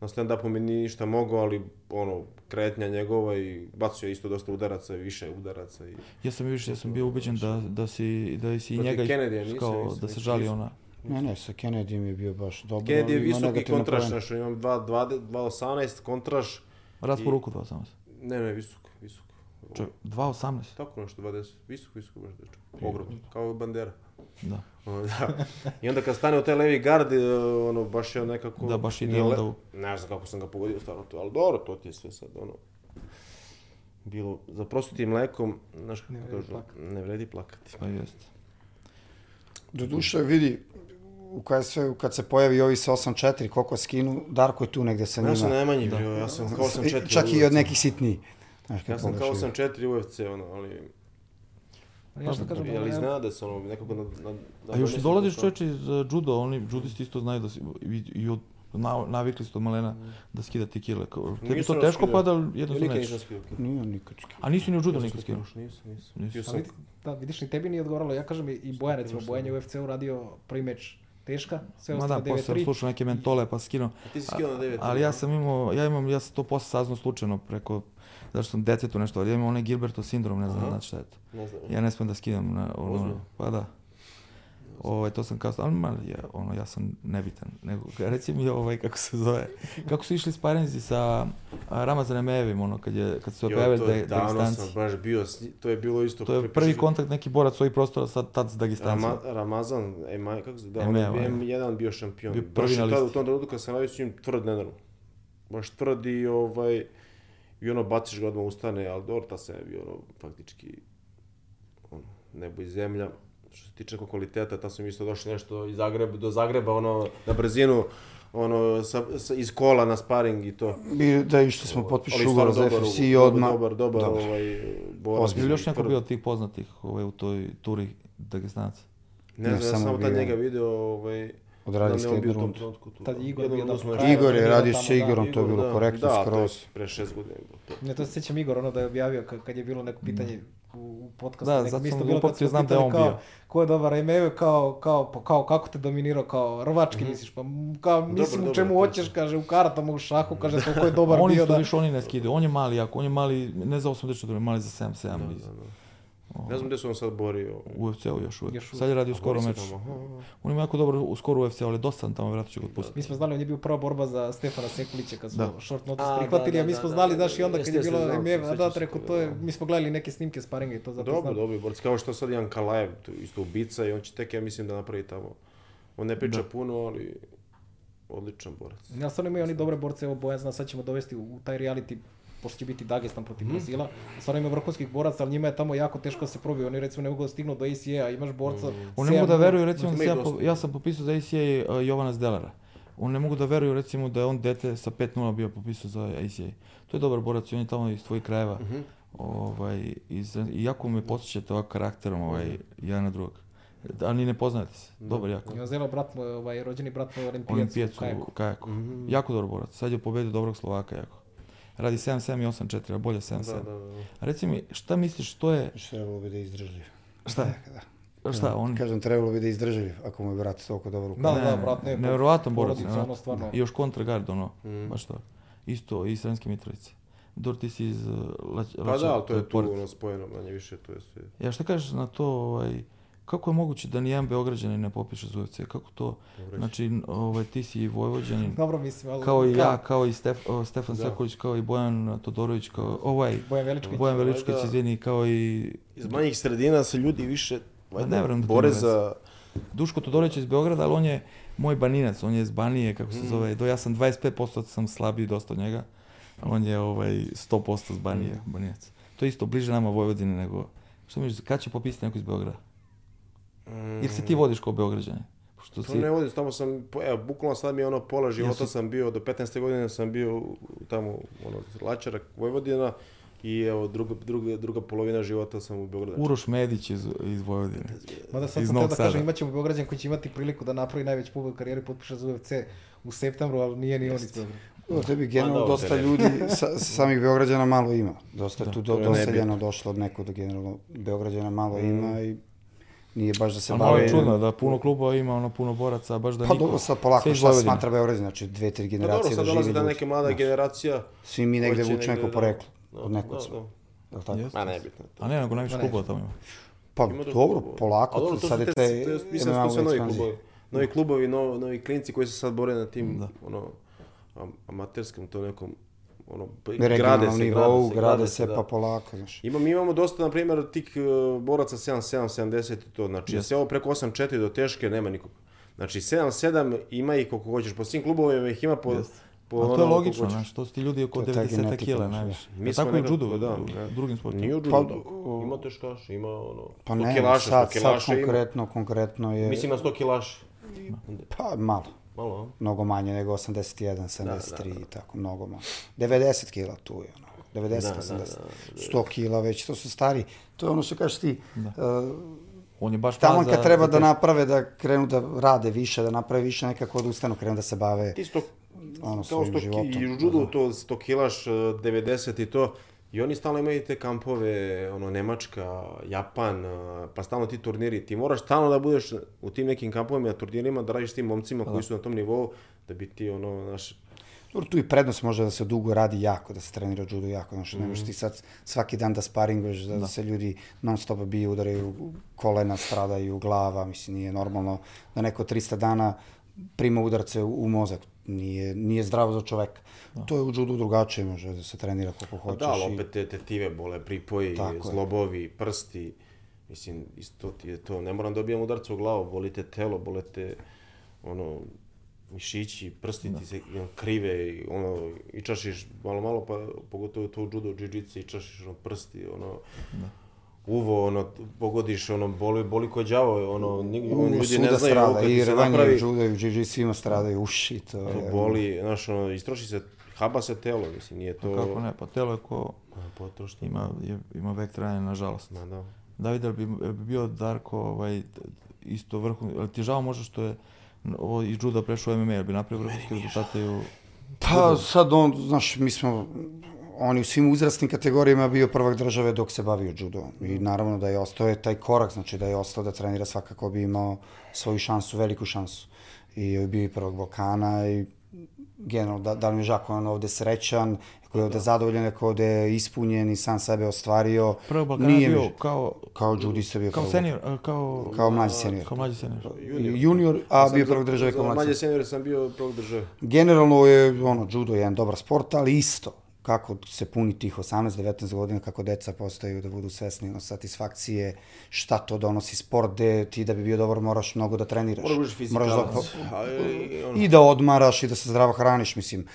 na stand-upu mi nije ništa mogao, ali ono, kretnja njegova i bacio je isto dosta udaraca, više udaraca. I... Ja sam više, ja sam bio ubeđen da, da si, da si i njega nisam, kao nisam, da se žali ona. Ne, ne, sa Kennedyjem je bio baš dobro. Kennedy je visoki kontraš, znaš, imam 2.18 kontraš, Raspor I- ruku 2.18. ne, ne, visok, visok. Čovjek, 2.18? Tako nešto, 20, visok, visok baš dečko. Ogromno, kao bandera. Da. (laughs) Da. I onda kad stane u taj levi gard, e, ono, baš je nekako... Da, baš ide onda u- Ne znam kako sam ga pogodio stvarno to, ali dobro, to ti je sve sad, ono... Bilo, za prosutim mlekom, znaš kako Ne vredi kažu, plakati. ne vredi plakati. Pa jeste. Doduše, vidi, u kad, sve, kad se pojavi ovi sa 8-4, koliko skinu, Darko je tu negde sa njima. Ja sam najmanji bio, ja sam kao 8-4 Čak i od nekih sitnijih. Znaš, Ja sam kao pogledaš i- 8-4 UFC, ono, ali... Ja što kažem, Ali zna da se ono, nekako na... na, na A još i donesu dolaziš čoveče iz uh, judo, oni judisti isto znaju da si, i, i od, na, navikli su od malena da skida ti kile. Kao, Tebi to teško pada, ali jednostavno nikad nisam nećeš. skidao. Nije nikad skinu. A nisi ni u judo nikad skinuo. Nisam, nisam, nisam. Sam- vidi, da, vidiš, ni tebi nije odgovaralo. Ja kažem i- Bojan, recimo, Bojan je u UFC-u radio prvi meč teška, sve Ma da, ostalo posle sam 9-3. slušao neke mentole pa skinuo. A ti si skidao na 9. Ali ja sam imao, ja imam, ja sam to posle saznao slučajno preko, zašto sam detetu nešto, ali ja imam onaj Gilbertov sindrom, ne znam, Aha. znači šta je to. Ne znam. Ja ne smem da skidam na ono, Ozbiljno? pa da. Ovaj, to sam kao, ali ma, ja, ono, ja sam nebitan. Nego, reci mi ovaj, kako se zove, kako su išli sparinzi sa Ramazanem Evim, ono, kad, je, kad su to da, je, Dagestanci. sam baš bio, to je bilo isto... To je prvi kontakt neki borac svojih prostora sad tad s Dagestancima. Rama, Ramazan, Emaj, kako se da, on Emaj, je bio ovaj. M1 bio šampion. Bio prvi na tada u listi. tom trenutku kad sam radio s njim tvrd nenormalno. Baš tvrd i ovaj, i ono baciš ga odmah ustane, ali dobro, ta se je bio ono, faktički ono, nebo i zemlja. Što se tiče kvaliteta, ta sam isto došli nešto iz Zagreba, do Zagreba, ono, na brzinu, ono, sa, sa, iz kola na sparing i to. Bi, da išli smo potpišu Ali ugovor za FFC i odmah. Dobar, dobar, Dobar. ovaj, borac. Ili još neko Tvrd. bio od tih poznatih ovaj, u toj turi Dagestanaca? Ne, Ne, znam, ja sam samo tad njega video, ovaj, Odradio da je u sljednu rundu. Tad je Igor Jednom bio nešto- kraja. Igor je radio tamo, s da. Igorom, to je bilo da, korektno da, je skroz. pre šest godina. je bilo to. Ne, to se sjećam Igor, ono da je objavio ka- kad je bilo neko pitanje u, u podcastu. Da, nekom zato sam bilo kad upamtio, smo znam da je on kao, bio. Ko je dobar MMA, kao, kao, pa kao, kako te dominirao, kao, rvački misliš, pa kao, mislim u dobar, čemu dobar. hoćeš, kaže, u karatama, u šahu, kaže, toliko je (laughs) dobar oni bio da... više oni ne skidaju. On je mali jako, on je mali, ne za 80 dobro, mali za 7 7 Ne znam gdje se on sad borio. U UFC-u još uvijek. Još. Sad je radio skoro meč. On ima jako dobro u skoro UFC, ali dosta sam tamo, vjerojatno ću ga otpustiti. Mi smo znali, on je bio prva borba za Stefana Sekulića kad smo Da. short notice A, prihvatili, da, a mi da, smo da, znali, da, znaš, i onda kad je bilo MMA, da, toga, to je, da. mi smo gledali neke snimke sparinga i to zato Dobro, dobri borci. Kao što sad Jan Kalajev, tu isto ubica i on će tek, ja mislim, da napravi tamo. On ne priča puno, ali odličan borac. Ja stvarno imaju oni dobre borce, evo Bojan zna, sad ćemo dovesti u, u taj reality, pošto će biti Dagestan protiv Mhm. Brazila. Stvarno ima vrhunskih boraca, ali njima je tamo jako teško da se probiju. Oni recimo ne mogu da stignu do ACA, imaš borca... Oni ne mogu da veruju, recimo, da ja, po- ja sam popisao za ACA uh, Jovana Zdelara. Oni ne mogu da veruju, recimo, da je on dete sa 5-0 bio popisao za ACA. To je dobar borac i on je tamo iz tvojih krajeva. Mhm. Ovaj, iz, I jako me posjećate ovak karakterom ovaj, jedan na drugog. a ni ne poznajete se. Dobar, jako. Ima Zelo, brat mu, je, ovaj, rođeni brat mu je olimpijac Olimpijac u kajaku. kajaku. Jako dobar borac. Sad je pobedio dobrog Slovaka jako. Radi 7-7 i 8-4, a bolje 7-7. Da, da, da. A reci mi, šta misliš, što je, Što trebalo bi da izdržljiv. šta, (laughs) Da. šta, on, Kažem, trebalo bi da izdržljiv, ako mu je brat toliko dobro Da, Ne, da, ne, brat, ne. nevjerovatan borac, ono, stvarno. i još kontragard, ono, baš to. Isto, iz Sremske Mitrovice. Dor, ti si iz uh, Lać, Pa Laća- da, ali to je tu ono spojeno, manje više, to je sve. Ja šta kažeš na to, ovaj, kako je moguće da nijedan Beograđanin ne popiše za UFC? Kako to, znači, ovaj, ti si i Vojvođanin, (laughs) Dobro mislim, ali... kao i ja, kao i Stef, o, Stefan Da. Sekulić, kao i Bojan Todorović, kao ovaj, Bojan Veličković. Bojan Veličković, Valjda- izvini, kao i Iz manjih sredina se ljudi više valjda, ne vjerujem da bore za... Duško Todorović iz Beograda, ali on je moj baninac, on je iz Banije, kako se zove, do ja sam 25% sam slabiji dosta od njega, a on je ovaj 100% iz Banije, baninac. To je isto bliže nama Vojvodine nego, što misliš, kad će popisati neko iz Beograda? Ili se ti vodiš kao Beograđanin? Pošto To si, ne vodim, tamo sam, evo, bukvalno sad mi je ono pola života Jesu- sam bio, do 15. godine sam bio tamo, ono, Lačarak, Vojvodina i evo, druga, druga, druga polovina života sam u Beogradu. Uroš Medić iz, iz Vojvodine. Mada sad iz sam teo da kažem, imat ćemo Beograđan koji će imati priliku da napravi najveći publik u karijeri, potpiše za UFC u septembru, ali nije ni on iz Beograda. Tebi generalno dosta ljudi, sa, samih Beograđana malo ima. Dosta je tu do, doseljeno došlo od nekog da generalno Beograđana malo ima i nije baš da se A malo je čudno da puno klubova ima, ono puno boraca, baš da Pa niko. dobro, sad polako šta smatra Beograđan, znači dve, tri Pa dobro, generacije sad da dolazi ljudi. neka mlada generacija. Svi mi negde vuče neko da- poreklo, da, od nekog da, smo. da. Jel tako? Ma nebitno. A ne, nego najviše klubova tamo ima. Pa dobro, polako, sad je te, mislim da su sve novi klubovi. Novi klubovi, no, novi klinci koji se sad bore na tim, Da. ono, am, amaterskom, to nekom, ono, pa, grade se, nivou, grade se, grade se da. pa polako, znaš. Ima, mi imamo dosta, na primjer, tih uh, boraca 7-7, 70 i to, znači, Jeste. sve ovo preko 8-4 do teške nema nikog. Znači, 7-7 ima ih koliko hoćeš, po svim klubovima ih ima po... Jeste. po A to je ono, logično, znaš, to su ti ljudi oko To je ta 90 genetika, kila znaš, da. najviše. Mi tako i judo, da, da. drugim sportima. Nije u judu, Pa, da. o- Ima teškaša, ima ono... Pa 100 ne, kilaša, sad, 100 sad ima. konkretno, konkretno je, Mislim na 100 kilaša. pa malo. Malo? Mnogo manje nego 81, 73 i tako, mnogo manje. 90 kila tu je, ono. 90, Da, da, 80. da, 100 kila već, to su stari. To je ono što kažeš ti. uh, On je baš tamo kad treba da te- naprave, da krenu da rade više, da naprave više, nekako da ustanu, krenu da se bave Ti sto, ono, kao svojim sto, životom. i u judu to 100 kilaš, eh, 90 i to. I oni stalno imaju te kampove, ono, Nemačka, Japan, pa stalno ti turniri. Ti moraš stalno da budeš u tim nekim kampovima, turnirima, da radiš s tim momcima koji su na tom nivou, da bi ti, ono, znaš, Dobro, tu i prednost može da se dugo radi jako, da se trenira judo jako, znaš, ne Mhm. možeš ti sad svaki dan da sparinguješ, da, se ljudi non stop biju, udaraju kolena, stradaju, glava, mislim, nije normalno da neko 300 dana prima udarce u, u mozak, nije, nije zdravo za čoveka. To je u judu drugačije, može da se trenira koliko Pa hoćeš. da, ali opet te tetive bole, pripoji, Tako je. zlobovi, prsti. Mislim, isto ti je to. Ne moram da dobijam udarca u glavu, boli te telo, bole te, ono, mišići, prsti ti se krive, i, ono, i čašiš malo malo, pa pogotovo to u judo, jiu-jitsu, i čašiš ono, prsti, ono, uvo, ono, pogodiš, ono, boli, boli ko đavo, ono, ljudi ne znaju ovo strada, kad i se napravi, i judo, i svima stradaju uši, to je... boli, znaš, ono, istroši se, haba se telo, mislim, nije to... Kako ne, pa telo je ko potrošno. ima, je, ima vek trajanja, nažalost. Ma, da. David, bi, bi bio Darko ovaj, isto vrhun, jel ti žao možda što je ovo iz juda prešao u MMA, jel bi napravio vrhunske rezultate u... Pa sad on, znaš, mi smo, on je u svim uzrastnim kategorijama bio prvak države dok se bavio judom. I naravno da je ostao je taj korak, znači da je ostao da trenira svakako bi imao svoju šansu, veliku šansu. I bio i prvak Balkana i generalno, da, da li mi je žako on ovde srećan, ako je ovde zadovoljan, ako je ovde ispunjen i sam sebe ostvario. Prvo Balkana je bio kao, Kao judista bio kao prvak. senior, a, kao, Kao mlađi senior. kao mlađi senior. Junior, a Sam bio za- prvak države kao za mlađi Mlađe senior. sam bio prvog države. Generalno je ono judo je jedan dobar sport, ali isto kako se puni tih 18-19 godina, kako deca postaju da budu svesni ono, satisfakcije, šta to donosi sport, gde ti da bi bio dobar moraš mnogo da treniraš. Moraš budeš Moraš da, i, da odmaraš i da se zdravo hraniš, mislim,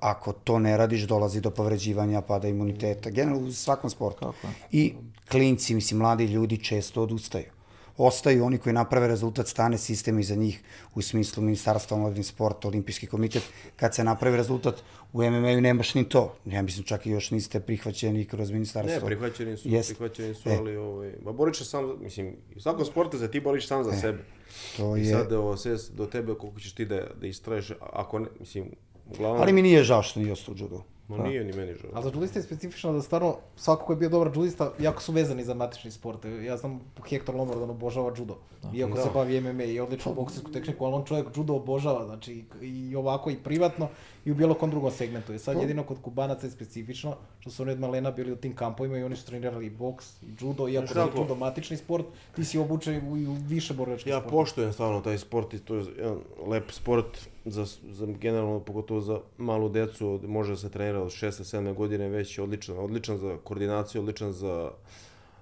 ako to ne radiš, dolazi do povređivanja, pada imuniteta, generalno u svakom sportu. Tako je. I klinci, mislim, mladi ljudi često odustaju. Ostaju oni koji naprave rezultat, stane sistem iza njih u smislu Ministarstva omladine sporta, Olimpijski komitet. Kad se napravi rezultat, u MMA-u nemaš ni to. Ja mislim čak i još niste prihvaćeni kroz ministarstvo. Ne, prihvaćeni su, Jeste. prihvaćeni su, E. ali ovaj, ma boriš se sam, za- mislim, u svakom sportu se ti boriš sam za sebe. E, To I je... sad ovo, sve do tebe koliko ćeš ti da, da istraješ, ako ne, mislim, uglavnom, Ali mi nije žao što nije ostao judo. Ma nije ni meni žao. Ali za džudiste je specifično da stvarno svako ko je bio dobar džudista, jako su vezani za matični sport. Ja znam Hector Lombard, on obožava judo. Iako se bavi MMA i odličnu boksijsku tehniku, ali on čovjek judo obožava, znači i ovako i privatno i u bilo kom drugom segmentu. I sad jedino kod Kubanaca je specifično, što su oni od malena bili u tim kampovima i oni su trenirali i boks i judo, iako Znaš je judo matični sport, ti si obučen u, u više borilačkih Ja sporta. poštujem stvarno taj sport i to je jedan lep sport za, za generalno, pogotovo za malu decu, od- može da se trenira od 6-7 godine već je odličan, odličan za koordinaciju, odličan za,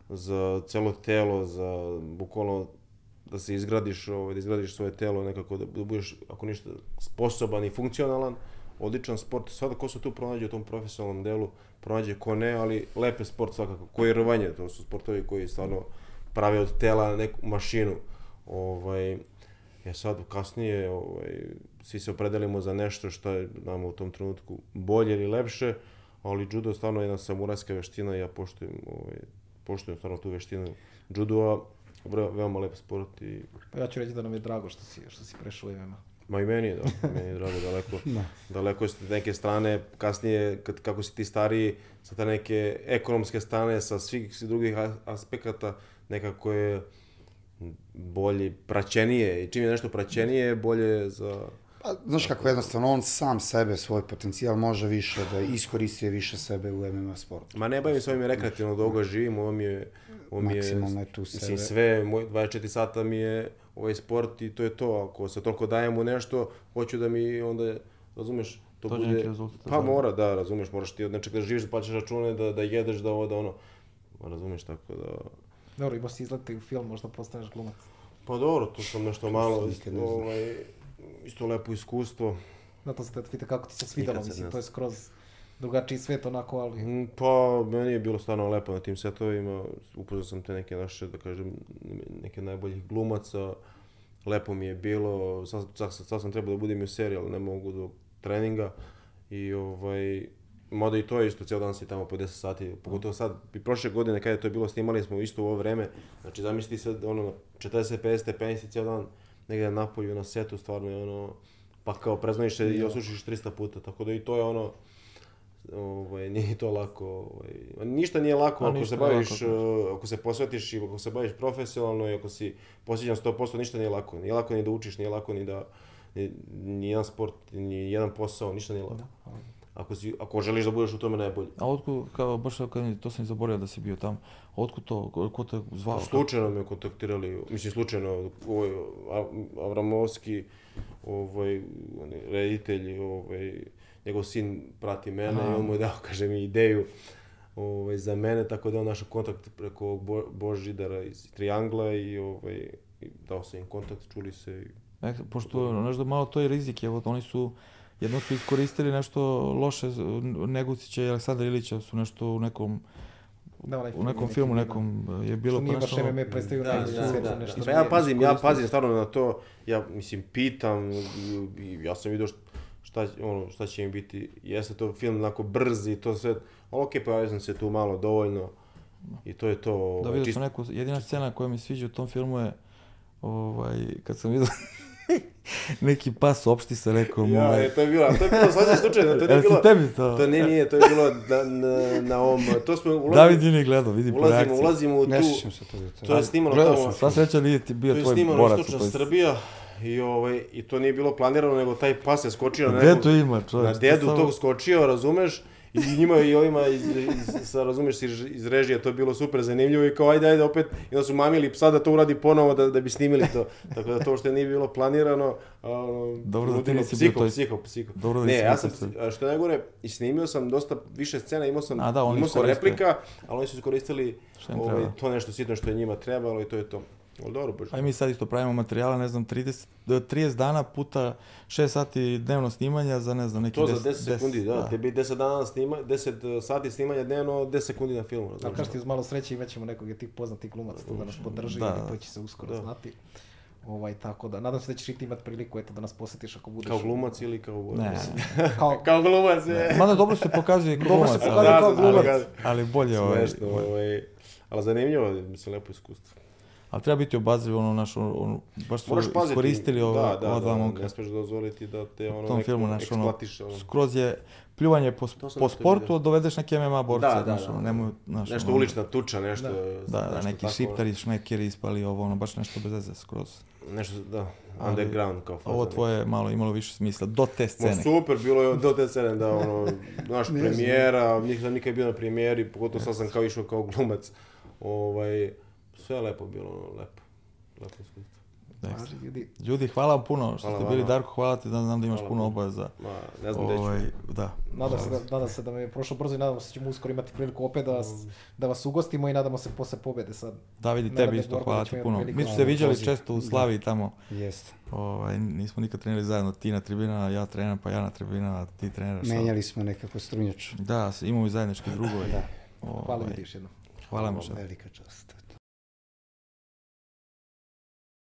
za celo telo, za bukvalno da se izgradiš, ovaj, da izgradiš svoje telo nekako da, da budeš, ako ništa, sposoban i funkcionalan, odličan sport. Sada ko se tu pronađe u tom profesionalnom delu, pronađe ko ne, ali lep je sport svakako. Koji je rvanje, to su sportovi koji stvarno prave od tela neku mašinu. Ovaj, ja sad kasnije ovaj, svi se opredelimo za nešto što je nama u tom trenutku bolje ili lepše, ali judo je stvarno jedna samurajska veština i ja poštujem, ovaj, poštujem stvarno tu veštinu judoa, veoma lep sport i Pa ja ću reći da nam je drago što si, što si prešao MMA. Ma i meni da, (laughs) meni je drago, daleko, (laughs) daleko je s neke strane, kasnije, kad, kako si ti stariji, sa te neke ekonomske strane, sa svih drugih aspekata, nekako je bolje, praćenije, i čim je nešto praćenije, bolje je za... Pa, znaš kako jednostavno, on sam sebe, svoj potencijal može više da iskoristi više sebe u MMA sportu. Ma ne bavim se ovim rekreativno da ovoga živim, ovo mi je... Ovo mi je, Maksimalno je tu Mislim, sebe. sve, moj, 24 sata mi je ovaj sport i to je to. Ako se toliko dajem u nešto, hoću da mi onda, razumeš, to Dođe bude... neki rezultat, Pa da. mora, da, razumeš, moraš ti od nečeg da živiš, da plaćaš račune, da, da jedeš, da ovo, da ono... Ma, razumeš, tako da... Dobro, imao si izlete u film, možda postaneš glumac. Pa dobro, tu sam nešto malo, znaš. ovaj, isto lepo iskustvo. Zato se te pita kako ti se svidalo, mislim, to je skroz drugačiji svet onako, ali... Mm, Pa, meni je bilo stvarno lepo na tim setovima, upoznao sam te neke naše, da kažem, neke najboljih glumaca, lepo mi je bilo, sad, sad, sad sam trebao da budem u seriji, ali ne mogu do treninga. I ovaj, mada i to je isto, cijel dan si tamo po 10 sati, pogotovo sad, i prošle godine kada je to bilo, snimali smo isto u ovo vreme, znači zamisli sad, ono, 40-50 stepeni si cijel dan negdje na polju, na setu, stvarno je ono, pa kao preznojiš se i osušiš 300 puta, tako da i to je ono, овој не е тоа лако, овој ништо не е лако а, ако се бавиш лако. Значи. ако се посветиш и ако се бавиш професионално и ако си посвеќен 100%, ништо не е лако. Не е лако ни да учиш, не е лако ни да ни, ни еден спорт, ни еден посао, ништо не е лако. Да, ако си ако желиш да бидеш у томе најбољи. А отку као баш кога тоа сам заборавил да си био там, отку тоа кој те звал? Случајно ме контактирали, мислам случајно овој Аврамовски овој редители, овој njegov sin prati mene i on mu je dao, (laughs) kaže mi, ideju ovaj, za mene, tako da je on našao kontakt preko ovog Bo, Božidara iz Triangla i, ovaj, i dao sam im kontakt, čuli se i E, pošto nešto malo to je rizik, evo oni su jedno su iskoristili nešto loše, Negucića i Aleksandra Ilića su nešto u nekom, Da, onaj u nekom filmu nekom je bilo Što nije baš nešto- MMA predstavio Da, da, da, nešto da. što Pa ja pazim, ja pazim stvarno na to, ja mislim pitam ja sam vidio šta, šta, ono, šta će im biti, jeste to film onako brz i to sve, ali okej, pojavio sam se tu malo dovoljno i to je to. Da ovaj, vidio čisto- sam neku, jedina scena koja mi sviđa u tom filmu je, ovaj, kad sam vidio (laughs) neki pas opšti sa nekom, Ja, ovaj, e, to je bilo, to je bilo sasvim slučajno, to si (laughs) bilo, tebi to? to nije, nije, to je bilo na, na, na ovom, to smo ulazili, David je nije gledao, vidi po ulazimo, reakciji. ulazimo u tu, Ne sjećam se toga. to je snimano Gledao tamo, sam Sva sreća nije ti bio to je tvoj snimano borac. istočna Srbija i, ovaj, i to nije bilo planirano, nego taj pas je skočio na Gde nekog, to ima, čovječ? na to dedu tog skočio, razumeš? I njima i ovima iz, iz, sa, razumeš, iz, iz režije to je bilo super zanimljivo i kao ajde, ajde opet, i onda su mamili psa da to uradi ponovo da, da bi snimili to. Tako da to što nije bilo planirano, ono, Dobro da ti nisi bio psiho, toj- psiho, psiho. Dobro da ne, ja bio sam, što najgore, i snimio sam dosta više scena, imao sam, A da, imao sam replika, ali oni su iskoristili ovaj, to nešto sitno što je njima trebalo i to je to. Ali dobro, baš. A i mi sad isto pravimo materijala, ne znam, 30, 30 dana puta 6 sati dnevno snimanja za ne znam neki To za 10 10 sekundi, da. Tebi 10 dana snima, 10 sati snimanja dnevno, 10 sekundi na filmu. Ali razumiješ? kažeš ti uz malo sreće imat ćemo nekog tih poznatih glumaca tu da nas podrži Da. i to će se uskoro Da. znati. Ovaj, tako da, nadam se da ćeš i ti imati priliku eto, da nas posjetiš ako budeš... Kao glumac ili kao Ne, (laughs) Kao, Kao glumac je. Mada dobro se pokazuje i Dobro glumac, se pokazuje kao glumac. ali- ali bolje ovaj, Smešno, ovaj. Ali zanimljivo, mislim, lepo iskustvo. Ali treba biti obazriv, ono naš, ono, baš su Moraš paziti. iskoristili ova, da, da, ova dva da, momka. Ne smiješ dozvoliti da te ono tom neko filmu, znaš, ono, eksploatiše, ono. skroz je pljuvanje po, po sportu, vidio. dovedeš neke MMA borce, Da, da, znaš, da. ono, nemoj, znaš, Nešto ono, ulična tuča, nešto. Da, da, nešto neki tako, šiptari, šnekeri ispali ovo, ono, baš nešto bez veze skroz. Nešto, da, underground kao faza. Ovo tvoje je malo imalo više smisla, do te scene. super, bilo je do te scene da ono, naš (laughs) premijera, nisam nikad bio na premijeri, pogotovo sad sam kao išao kao glumac. Ovaj, sve je lepo bilo, ono, lepo. Lepo iskustvo. Važi, ljudi, Ljudi, hvala vam puno što Hvala ste bili, vama. Darko, hvala ti, da znam da imaš Hvala puno obaveza. Ma, ne znam. Ovaj, da. nadam se, da, nadam se da mi je prošlo brzo i nadamo se da ćemo uskoro imati priliku opet da vas, da vas ugostimo i nadamo se posle pobjede sad. David i Nenade tebi isto, hvala mi ti puno. Mi smo se viđali poziv. često u Slavi tamo. Jeste. Ovaj, nismo nikad trenirali zajedno, ti na tribinama, ja trener, pa ja na tribinama, ti treniraš. Menjali smo nekako strunjaču. Da, imamo i zajednički drugove. Da. Hvala Ovaj, ljudi još jednom. Hvala vam. Velika čast.